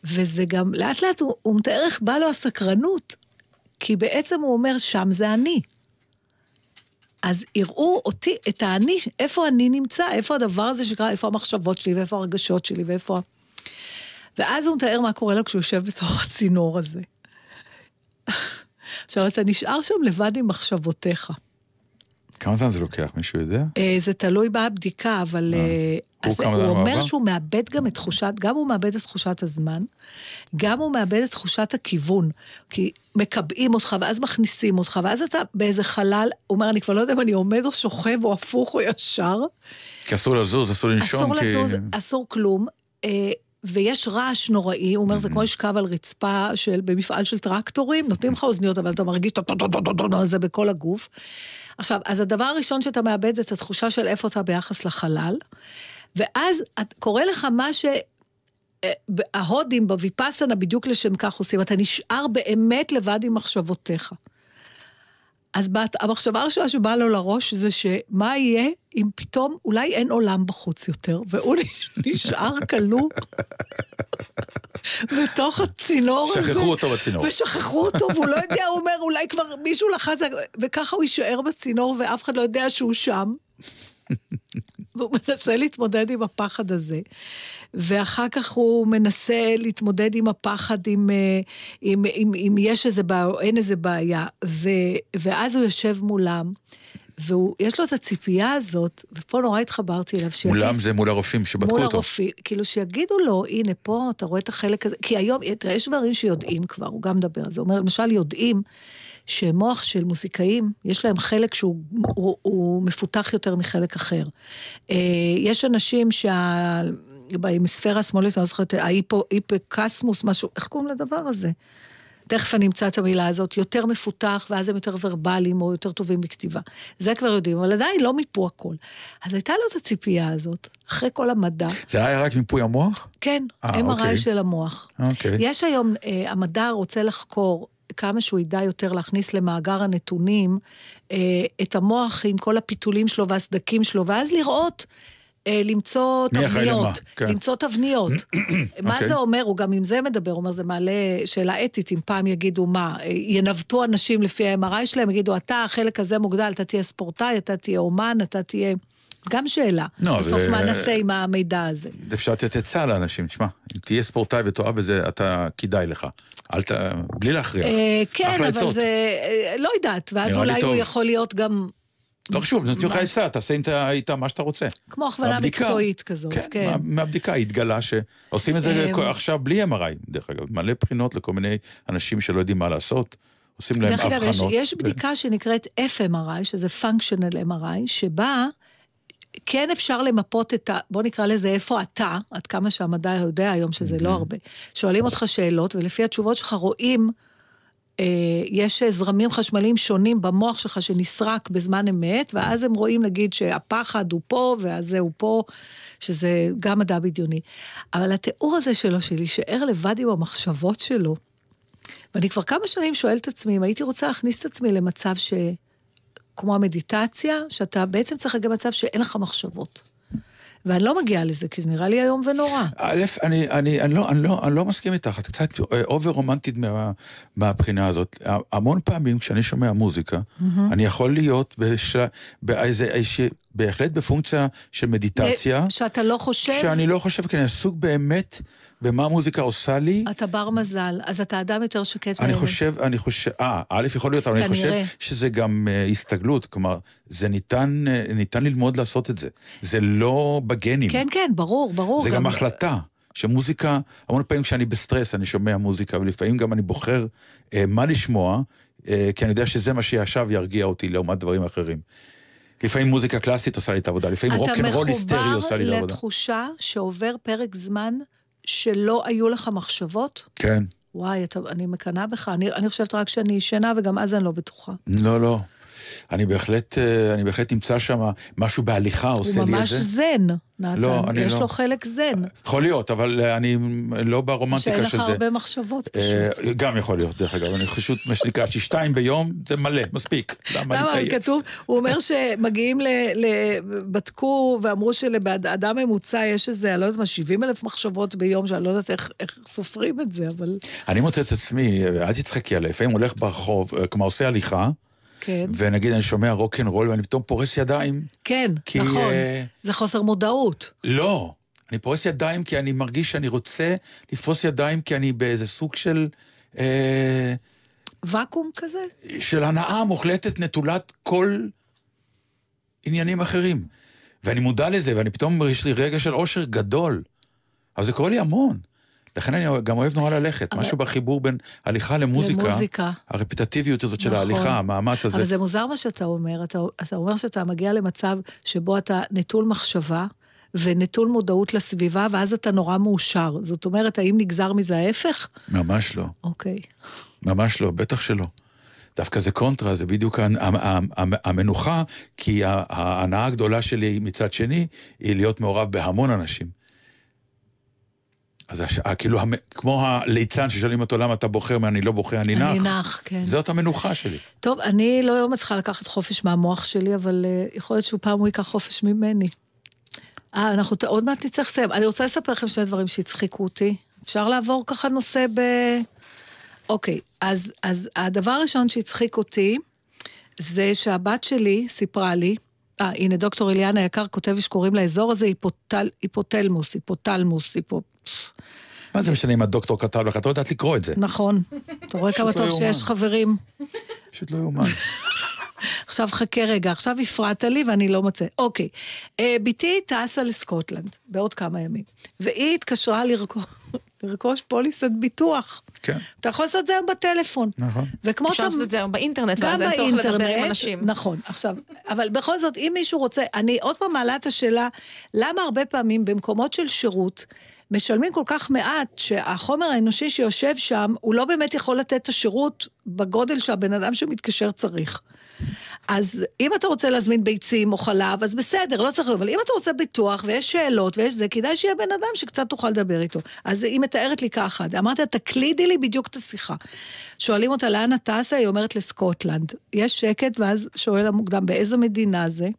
וזה גם, לאט לאט הוא, הוא מתאר איך בא לו הסקרנות, כי בעצם הוא אומר, שם זה אני. אז יראו אותי, את האני, איפה אני נמצא, איפה הדבר הזה שקרה, איפה המחשבות שלי, ואיפה הרגשות שלי, ואיפה... ואז הוא מתאר מה קורה לו כשהוא יושב בתוך הצינור הזה. עכשיו, אתה נשאר שם לבד עם מחשבותיך. כמה זמן זה לוקח, מישהו יודע? אה, זה תלוי בבדיקה, אבל... אה. אה, אז הוא אומר שהוא מאבד גם את תחושת, גם הוא מאבד את תחושת הזמן, גם הוא מאבד את תחושת הכיוון. כי מקבעים אותך, ואז מכניסים אותך, ואז אתה באיזה חלל, הוא אומר, אני כבר לא יודע אם אני עומד או שוכב או הפוך או ישר. כי אסור לזוז, אסור לנשום. אסור כי... לזוז, אסור כלום. ויש רעש נוראי, הוא אומר, זה כמו לשכב על רצפה של, במפעל של טרקטורים, נותנים לך אוזניות, אבל אתה מרגיש זה בכל הגוף. עכשיו, אז הדבר הראשון שאתה מאבד זה את התחושה של איפה אתה ביחס לחלל, ואז קורה לך מה ש... אה, ההודים בוויפאסנה בדיוק לשם כך עושים, אתה נשאר באמת לבד עם מחשבותיך. אז המחשבה הראשונה שבאה לו לראש זה שמה יהיה אם פתאום אולי אין עולם בחוץ יותר, והוא [LAUGHS] נשאר כלוא [LAUGHS] בתוך הצינור הזה. שכחו אותו בצינור. ושכחו אותו, והוא לא יודע, הוא אומר, אולי כבר מישהו לחץ, וככה הוא יישאר בצינור, ואף אחד לא יודע שהוא שם. והוא מנסה להתמודד עם הפחד הזה. ואחר כך הוא מנסה להתמודד עם הפחד, אם, אה, אם, אם, אם יש איזה בעיה או אין איזה בעיה. ו, ואז הוא יושב מולם. ויש לו את הציפייה הזאת, ופה נורא התחברתי אליו. שיגיד, מולם זה מול הרופאים שבדקו אותו. מול הרופאים, כאילו שיגידו לו, הנה פה, אתה רואה את החלק הזה, כי היום, תראה, יש דברים שיודעים כבר, הוא גם מדבר על זה, הוא אומר, למשל, יודעים שמוח של מוזיקאים, יש להם חלק שהוא הוא, הוא מפותח יותר מחלק אחר. אה, יש אנשים שה... בהמיספירה השמאלית, אני לא זוכרת, ההיפוקסמוס, משהו, איך קוראים לדבר הזה? תכף אני אמצא את המילה הזאת, יותר מפותח, ואז הם יותר ורבליים או יותר טובים בכתיבה. זה כבר יודעים, אבל עדיין לא מיפו הכל. אז הייתה לו את הציפייה הזאת, אחרי כל המדע. זה היה רק מיפוי המוח? כן, 아, אה, MRI אוקיי. של המוח. אוקיי. יש היום, אה, המדע רוצה לחקור כמה שהוא ידע יותר להכניס למאגר הנתונים אה, את המוח עם כל הפיתולים שלו והסדקים שלו, ואז לראות אה, למצוא תבניות, כן. למצוא תבניות. [CLEARS THROAT] מה אוקיי. זה אומר? הוא גם עם זה מדבר, הוא אומר, זה מעלה שאלה אתית, אם פעם יגידו מה, ינווטו אנשים לפי ה-MRI שלהם, יגידו, אתה, החלק הזה מוגדל, אתה תהיה ספורטאי, אתה תהיה אומן, אתה תהיה... גם שאלה. לא, בסוף ו... מה נעשה עם המידע הזה? אפשר לתת עצה לאנשים, תשמע, אם תהיה ספורטאי ותאהב את זה, אתה, כדאי לך. אל ת... בלי להכריח. אה, כן, אבל זה... אה, לא יודעת, ואז אולי הוא יכול להיות גם... לא חשוב, נותנים לך עצה, תעשה איתה מה שאתה רוצה. כמו הכוונה מקצועית כזאת, כן. כן. מהבדיקה התגלה שעושים את זה אמ- עכשיו בלי MRI, דרך אגב, מלא בחינות לכל מיני אנשים שלא יודעים מה לעשות. עושים להם אבחנות. דרך אגב, יש בדיקה שנקראת FMRI, שזה functional MRI, שבה כן אפשר למפות את ה... בוא נקרא לזה איפה אתה, עד כמה שהמדע יודע היום שזה לא הרבה. שואלים אותך שאלות, ולפי התשובות שלך רואים, אה, יש זרמים חשמליים שונים במוח שלך שנסרק בזמן אמת, ואז הם רואים נגיד שהפחד הוא פה, והזה הוא פה, שזה גם מדע בדיוני. אבל התיאור הזה שלו, של להישאר לבד עם המחשבות שלו, ואני כבר כמה שנים שואלת את עצמי אם הייתי רוצה להכניס את עצמי למצב ש... כמו המדיטציה, שאתה בעצם צריך להגיע למצב שאין לך מחשבות. ואני לא מגיעה לזה, כי זה נראה לי איום ונורא. א', אני, אני, אני, לא, אני, לא, אני לא מסכים איתך, את קצת אובר רומנטית מה, מהבחינה הזאת. המון פעמים כשאני שומע מוזיקה, mm-hmm. אני יכול להיות. באיזה בהחלט בפונקציה של מדיטציה. שאתה לא חושב? שאני לא חושב, כי אני עסוק באמת במה המוזיקה עושה לי. אתה בר מזל, אז אתה אדם יותר שקט אני חושב, אני חושב, אה, א', יכול להיות, אבל אני חושב. שזה גם אה, הסתגלות, כלומר, זה ניתן, אה, ניתן ללמוד לעשות את זה. זה לא בגנים. כן, כן, ברור, ברור. זה גם החלטה. שמוזיקה, המון פעמים כשאני בסטרס אני שומע מוזיקה, ולפעמים גם אני בוחר אה, מה לשמוע, אה, כי אני יודע שזה מה שישב ירגיע אותי לעומת דברים אחרים. לפעמים מוזיקה קלאסית עושה לי את העבודה, לפעמים רוקנרול היסטרי עושה לי את אתה העבודה. מחובר לתחושה שעובר פרק זמן שלא היו לך מחשבות? כן. וואי, אתה, אני מקנאה בך. אני, אני חושבת רק שאני ישנה, וגם אז אני לא בטוחה. לא, לא. אני בהחלט, אה, אני בהחלט נמצא שם, משהו בהליכה עושה הוא לי את ממש זה. זן, נתן. לא, אני יש לא. לו חלק זן. יכול להיות, אבל אה, אני לא שאין ברומנטיקה של לך זה. הרבה מחשבות אה, פשוט. גם יכול להיות, דרך אגב, אני פשוט, מה שנקרא, ששתיים ביום זה מלא, מספיק. למה למה? להתעייף? כתוב, הוא אומר שמגיעים ל... ל בדקו ואמרו שלאדם ממוצע יש איזה, אני לא יודעת מה, 70 אלף מחשבות ביום, שאני לא יודעת איך, איך סופרים את זה, אבל אני מוצא את עצמי, אל תצחקי עליי, לפעמים הולך ברחוב, כלומר עושה הליכה, כן. ונגיד אני שומע רוקנרול ואני פתאום פורס ידיים. כן, כי, נכון. אה, זה חוסר מודעות. לא, אני פורס ידיים כי אני מרגיש שאני רוצה לפרוס ידיים כי אני באיזה סוג של... אה, ואקום כזה? של הנאה מוחלטת נטולת כל עניינים אחרים. ואני מודע לזה, ואני פתאום, יש לי רגע של אושר גדול. אבל זה קורה לי המון. לכן אני גם אוהב נורא ללכת. אבל- משהו בחיבור בין הליכה למוזיקה. למוזיקה. הרפטטיביות הזאת של נכון. ההליכה, המאמץ הזה. אבל זה מוזר מה שאתה אומר. אתה, אתה אומר שאתה מגיע למצב שבו אתה נטול מחשבה ונטול מודעות לסביבה, ואז אתה נורא מאושר. זאת אומרת, האם נגזר מזה ההפך? ממש לא. אוקיי. ממש לא, בטח שלא. דווקא זה קונטרה, זה בדיוק המנוחה, כי ההנאה הגדולה שלי מצד שני, היא להיות מעורב בהמון אנשים. אז הש- ה- כאילו, המ- כמו הליצן ששואלים אותו למה אתה בוחר, אני לא בוחר, אני נח. אני נח, כן. זאת המנוחה שלי. טוב, אני לא מצליחה לקחת חופש מהמוח שלי, אבל uh, יכול להיות שהוא פעם הוא ייקח חופש ממני. אה, אנחנו עוד מעט נצטרך לסיים. אני רוצה לספר לכם שני דברים שהצחיקו אותי. אפשר לעבור ככה נושא ב... אוקיי, אז, אז הדבר הראשון שהצחיק אותי, זה שהבת שלי סיפרה לי, אה, הנה, דוקטור אליאן היקר כותב שקוראים לאזור הזה היפוטל, היפוטלמוס, היפוטלמוס, היפו... מה זה משנה אם הדוקטור כתב לך? את לא יודעת לקרוא את זה. נכון. אתה רואה כמה לא טוב שיש. חברים. פשוט לא יאומן. [LAUGHS] עכשיו חכה רגע, עכשיו הפרעת לי ואני לא מוצא. אוקיי, אה, בתי טסה לסקוטלנד בעוד כמה ימים, והיא התקשרה לרכוש, [LAUGHS] לרכוש פוליסת ביטוח. כן, אתה יכול לעשות את זה היום בטלפון. נכון. וכמו אפשר לעשות את זה היום באינטרנט, ואז אין צורך לדבר עם באינטרנט, אנשים. נכון. עכשיו, אבל בכל זאת, אם מישהו רוצה, אני עוד פעם מעלה את השאלה, למה הרבה פעמים במקומות של שירות, משלמים כל כך מעט, שהחומר האנושי שיושב שם, הוא לא באמת יכול לתת את השירות בגודל שהבן אדם שמתקשר צריך. אז אם אתה רוצה להזמין ביצים או חלב, אז בסדר, לא צריך, אבל אם אתה רוצה ביטוח ויש שאלות ויש זה, כדאי שיהיה בן אדם שקצת תוכל לדבר איתו. אז היא מתארת לי ככה, אמרתי לה, תקלידי לי בדיוק את השיחה. שואלים אותה, לאן את טסה? היא אומרת לסקוטלנד. יש שקט, ואז שואל המוקדם, באיזו מדינה זה?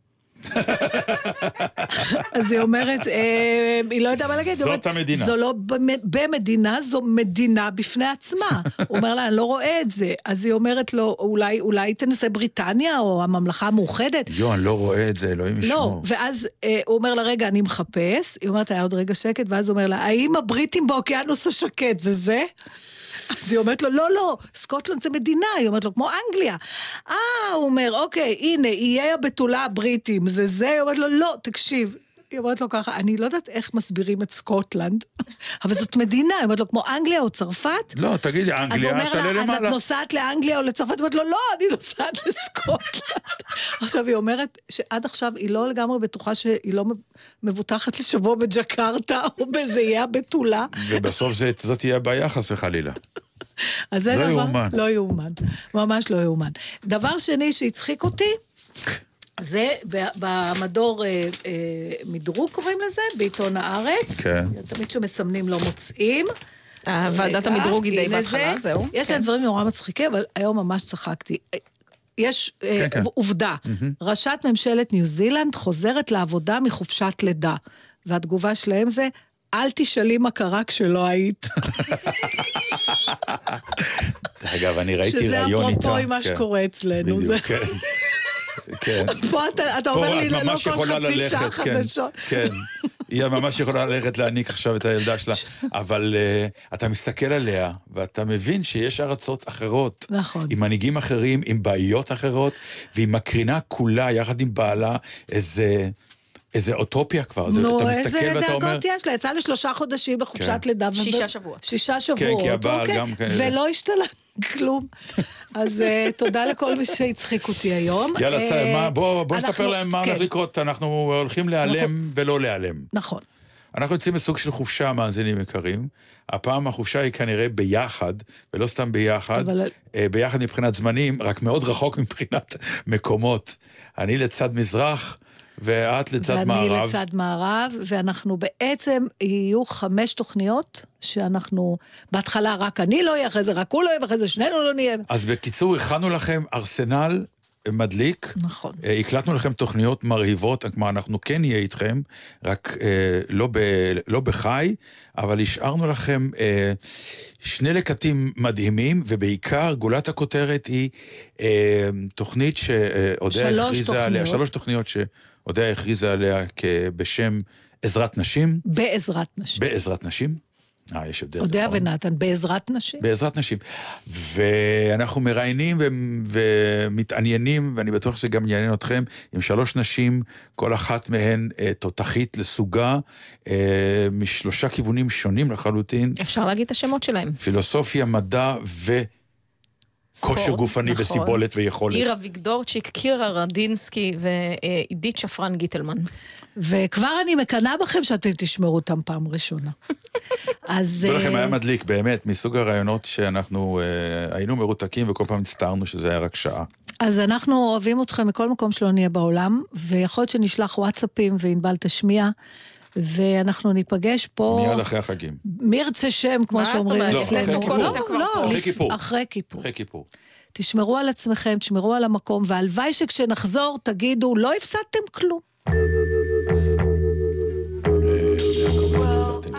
אז היא אומרת, אה, היא לא יודעה מה להגיד. זאת אומרת, המדינה. זו לא במ- במדינה, זו מדינה בפני עצמה. הוא אומר לה, אני לא רואה את זה. אז היא אומרת לו, אולי, אולי תנסה בריטניה או הממלכה המאוחדת. יו, אני לא רואה את זה, אלוהים לא, ישמור. ואז אה, הוא אומר לה, רגע, אני מחפש. היא אומרת, היה עוד רגע שקט, ואז הוא אומר לה, האם הבריטים באוקיינוס השקט זה זה? אז היא אומרת לו, לא, לא, סקוטלנד זה מדינה, היא אומרת לו, כמו אנגליה. אה, הוא אומר, אוקיי, הנה, איי הבתולה הבריטים, זה זה? היא אומרת לו, לא, תקשיב. היא אומרת לו ככה, אני לא יודעת איך מסבירים את סקוטלנד, [LAUGHS] אבל זאת מדינה, היא אומרת לו, כמו אנגליה או צרפת? לא, תגידי, אז הוא אנגליה, אומר תעלה לה, אז את למעלה. נוסעת לאנגליה או לצרפת? היא אומרת לו, לא, אני [LAUGHS] נוסעת לסקוטלנד. [LAUGHS] עכשיו, היא אומרת שעד עכשיו היא לא לגמרי בטוחה שהיא לא מבוטחת לשבוע בג'קרטה או באיזה איי הבתולה. ובסוף זאת תהיה הבעיה, חס וחלילה. אז זה לא דבר... יאומן. לא יאומן. ממש לא יאומן. דבר שני שהצחיק אותי, זה במדור אה, אה, מדרוג קוראים לזה, בעיתון הארץ. כן. תמיד כשמסמנים לא מוצאים. אה, ועדת המדרוג היא די בהתחלה, זה. זהו. יש כן. להם דברים נורא מצחיקים, אבל היום ממש צחקתי. יש אה, כן, כן. עובדה, ראשת ממשלת ניו זילנד חוזרת לעבודה מחופשת לידה, והתגובה שלהם זה, אל תשאלי מה קרה כשלא היית. [LAUGHS] אגב, אני ראיתי שזה ראיון איתה. אפרופו עם מה כן. שקורה אצלנו. בדיוק, כן. כן. [LAUGHS] פה אתה, אתה אומר לי ללא כל חצי שעה כן, חדשות. כן. [LAUGHS] היא ממש יכולה ללכת להעניק עכשיו את הילדה שלה, אבל uh, אתה מסתכל עליה, ואתה מבין שיש ארצות אחרות. נכון. עם מנהיגים אחרים, עם בעיות אחרות, והיא מקרינה כולה, יחד עם בעלה, איזה... איזה אוטופיה כבר, זה, נו, אתה איזה מסתכל ואתה אומר, דאגות יש לה? יצאה לשלושה חודשים בחופשת כן. לידה. שישה שבועות. שישה שבועות, כי הבעל אוקיי. גם כן- ולא השתלה [LAUGHS] כלום. אז אה, תודה לכל מי שהצחיק אותי היום. יאללה, צא, אה, מה, בוא, בוא אנחנו- נספר להם מה הולך כן, לקרות, אנחנו הולכים להיעלם ולא להיעלם. נכון. אנחנו יוצאים בסוג של חופשה, מאזינים יקרים. הפעם החופשה היא כנראה ביחד, ולא סתם ביחד, אבל- אה, ביחד מבחינת זמנים, רק מאוד רחוק [LAUGHS] מבחינת מקומות. אני לצד מזרח, ואת לצד ואני מערב. לצד מערב, ואנחנו בעצם, יהיו חמש תוכניות שאנחנו, בהתחלה רק אני לא אהיה, אחרי זה רק הוא לא יהיה, ואחרי זה שנינו לא נהיה. אז בקיצור, הכנו לכם ארסנל מדליק. נכון. אה, הקלטנו לכם תוכניות מרהיבות, כלומר, אנחנו כן נהיה איתכם, רק אה, לא, ב, לא בחי, אבל השארנו לכם אה, שני לקטים מדהימים, ובעיקר גולת הכותרת היא אה, תוכנית שאודיה הכריזה עליה. שלוש תוכניות שאודיה הכריזה עליה בשם עזרת נשים, בעזרת נשים. בעזרת נשים. אה, יש הבדל. אודיה נכון. ונתן, בעזרת נשים. בעזרת נשים. ואנחנו מראיינים ו- ומתעניינים, ואני בטוח שזה גם יעניין אתכם, עם שלוש נשים, כל אחת מהן אה, תותחית לסוגה, אה, משלושה כיוונים שונים לחלוטין, אפשר להגיד את השמות שלהם. פילוסופיה, מדע וכושר ספורט, גופני נכון. וסיבולת ויכולת. עירה ויגדורצ'יק, קירה רדינסקי ועידית שפרן גיטלמן. וכבר אני מקנאה בכם שאתם תשמעו אותם פעם ראשונה. [LAUGHS] אז... תדעו לכם, אה, היה מדליק, באמת, מסוג הרעיונות שאנחנו אה, היינו מרותקים וכל פעם הצטערנו שזה היה רק שעה. אז אנחנו אוהבים אתכם מכל מקום שלא נהיה בעולם, ויכול להיות שנשלח וואטסאפים וענבל תשמיע, ואנחנו ניפגש פה, מיד אחרי החגים, מי ירצה שם, כמו מה זאת שאומרים אומרת? לא, כיפור. לא, אתה כבר לא, פה. אחרי כיפור. אחרי כיפור. אחרי כיפור. תשמרו על עצמכם, תשמרו על המקום, והלוואי שכשנחזור תגידו, לא הפסדתם כלום.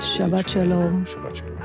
שבת שלום. שבת שלום.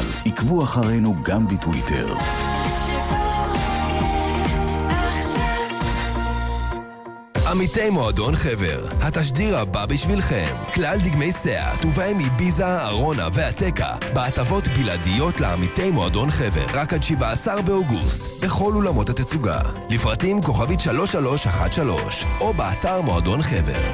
צה"ל. עקבו אחרינו גם בטוויטר. עמיתי מועדון חבר, התשדיר הבא בשבילכם. כלל דגמי סאט, ובהם איביזה, ארונה והטקה, בהטבות בלעדיות לעמיתי מועדון חבר, רק עד 17 באוגוסט, בכל אולמות התצוגה. לפרטים כוכבית 3313, או באתר מועדון חבר.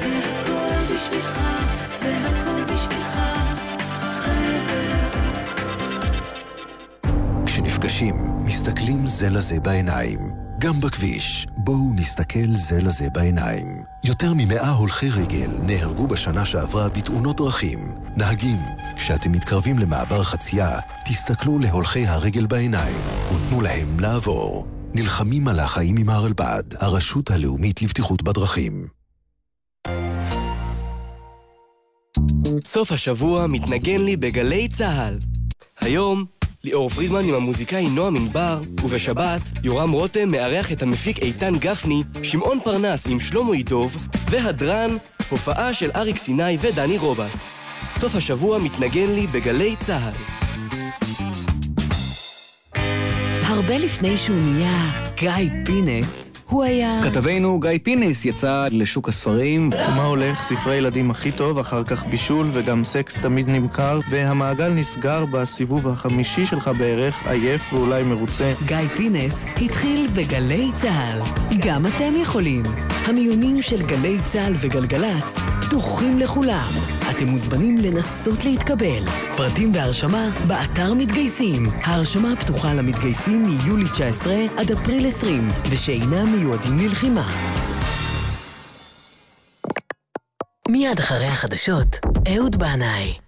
כשנפגשים, מסתכלים זה לזה בעיניים. גם בכביש, בואו נסתכל זה לזה בעיניים. יותר ממאה הולכי רגל נהרגו בשנה שעברה בתאונות דרכים. נהגים, כשאתם מתקרבים למעבר חצייה, תסתכלו להולכי הרגל בעיניים ותנו להם לעבור. נלחמים על החיים עם הרלב"ד, הרשות הלאומית לבטיחות בדרכים. סוף השבוע מתנגן לי בגלי צה"ל. היום, ליאור פרידמן עם המוזיקאי נועם ענבר, ובשבת, יורם רותם מארח את המפיק איתן גפני, שמעון פרנס עם שלמה ידוב, והדרן, הופעה של אריק סיני ודני רובס. סוף השבוע מתנגן לי בגלי צה"ל. הרבה לפני שהוא נהיה גיא פינס, הוא היה... כתבנו גיא פינס יצא לשוק הספרים. מה הולך? ספרי ילדים הכי טוב, אחר כך בישול וגם סקס תמיד נמכר, והמעגל נסגר בסיבוב החמישי שלך בערך, עייף ואולי מרוצה. גיא פינס התחיל בגלי צה"ל. גם אתם יכולים. המיונים של גלי צה"ל וגלגלצ פתוחים לכולם. אתם מוזמנים לנסות להתקבל. פרטים והרשמה באתר מתגייסים. ההרשמה פתוחה למתגייסים מיולי 19 עד אפריל 20, ושאינם מיועדים ללחימה. מיד אחרי החדשות, אהוד בנאי.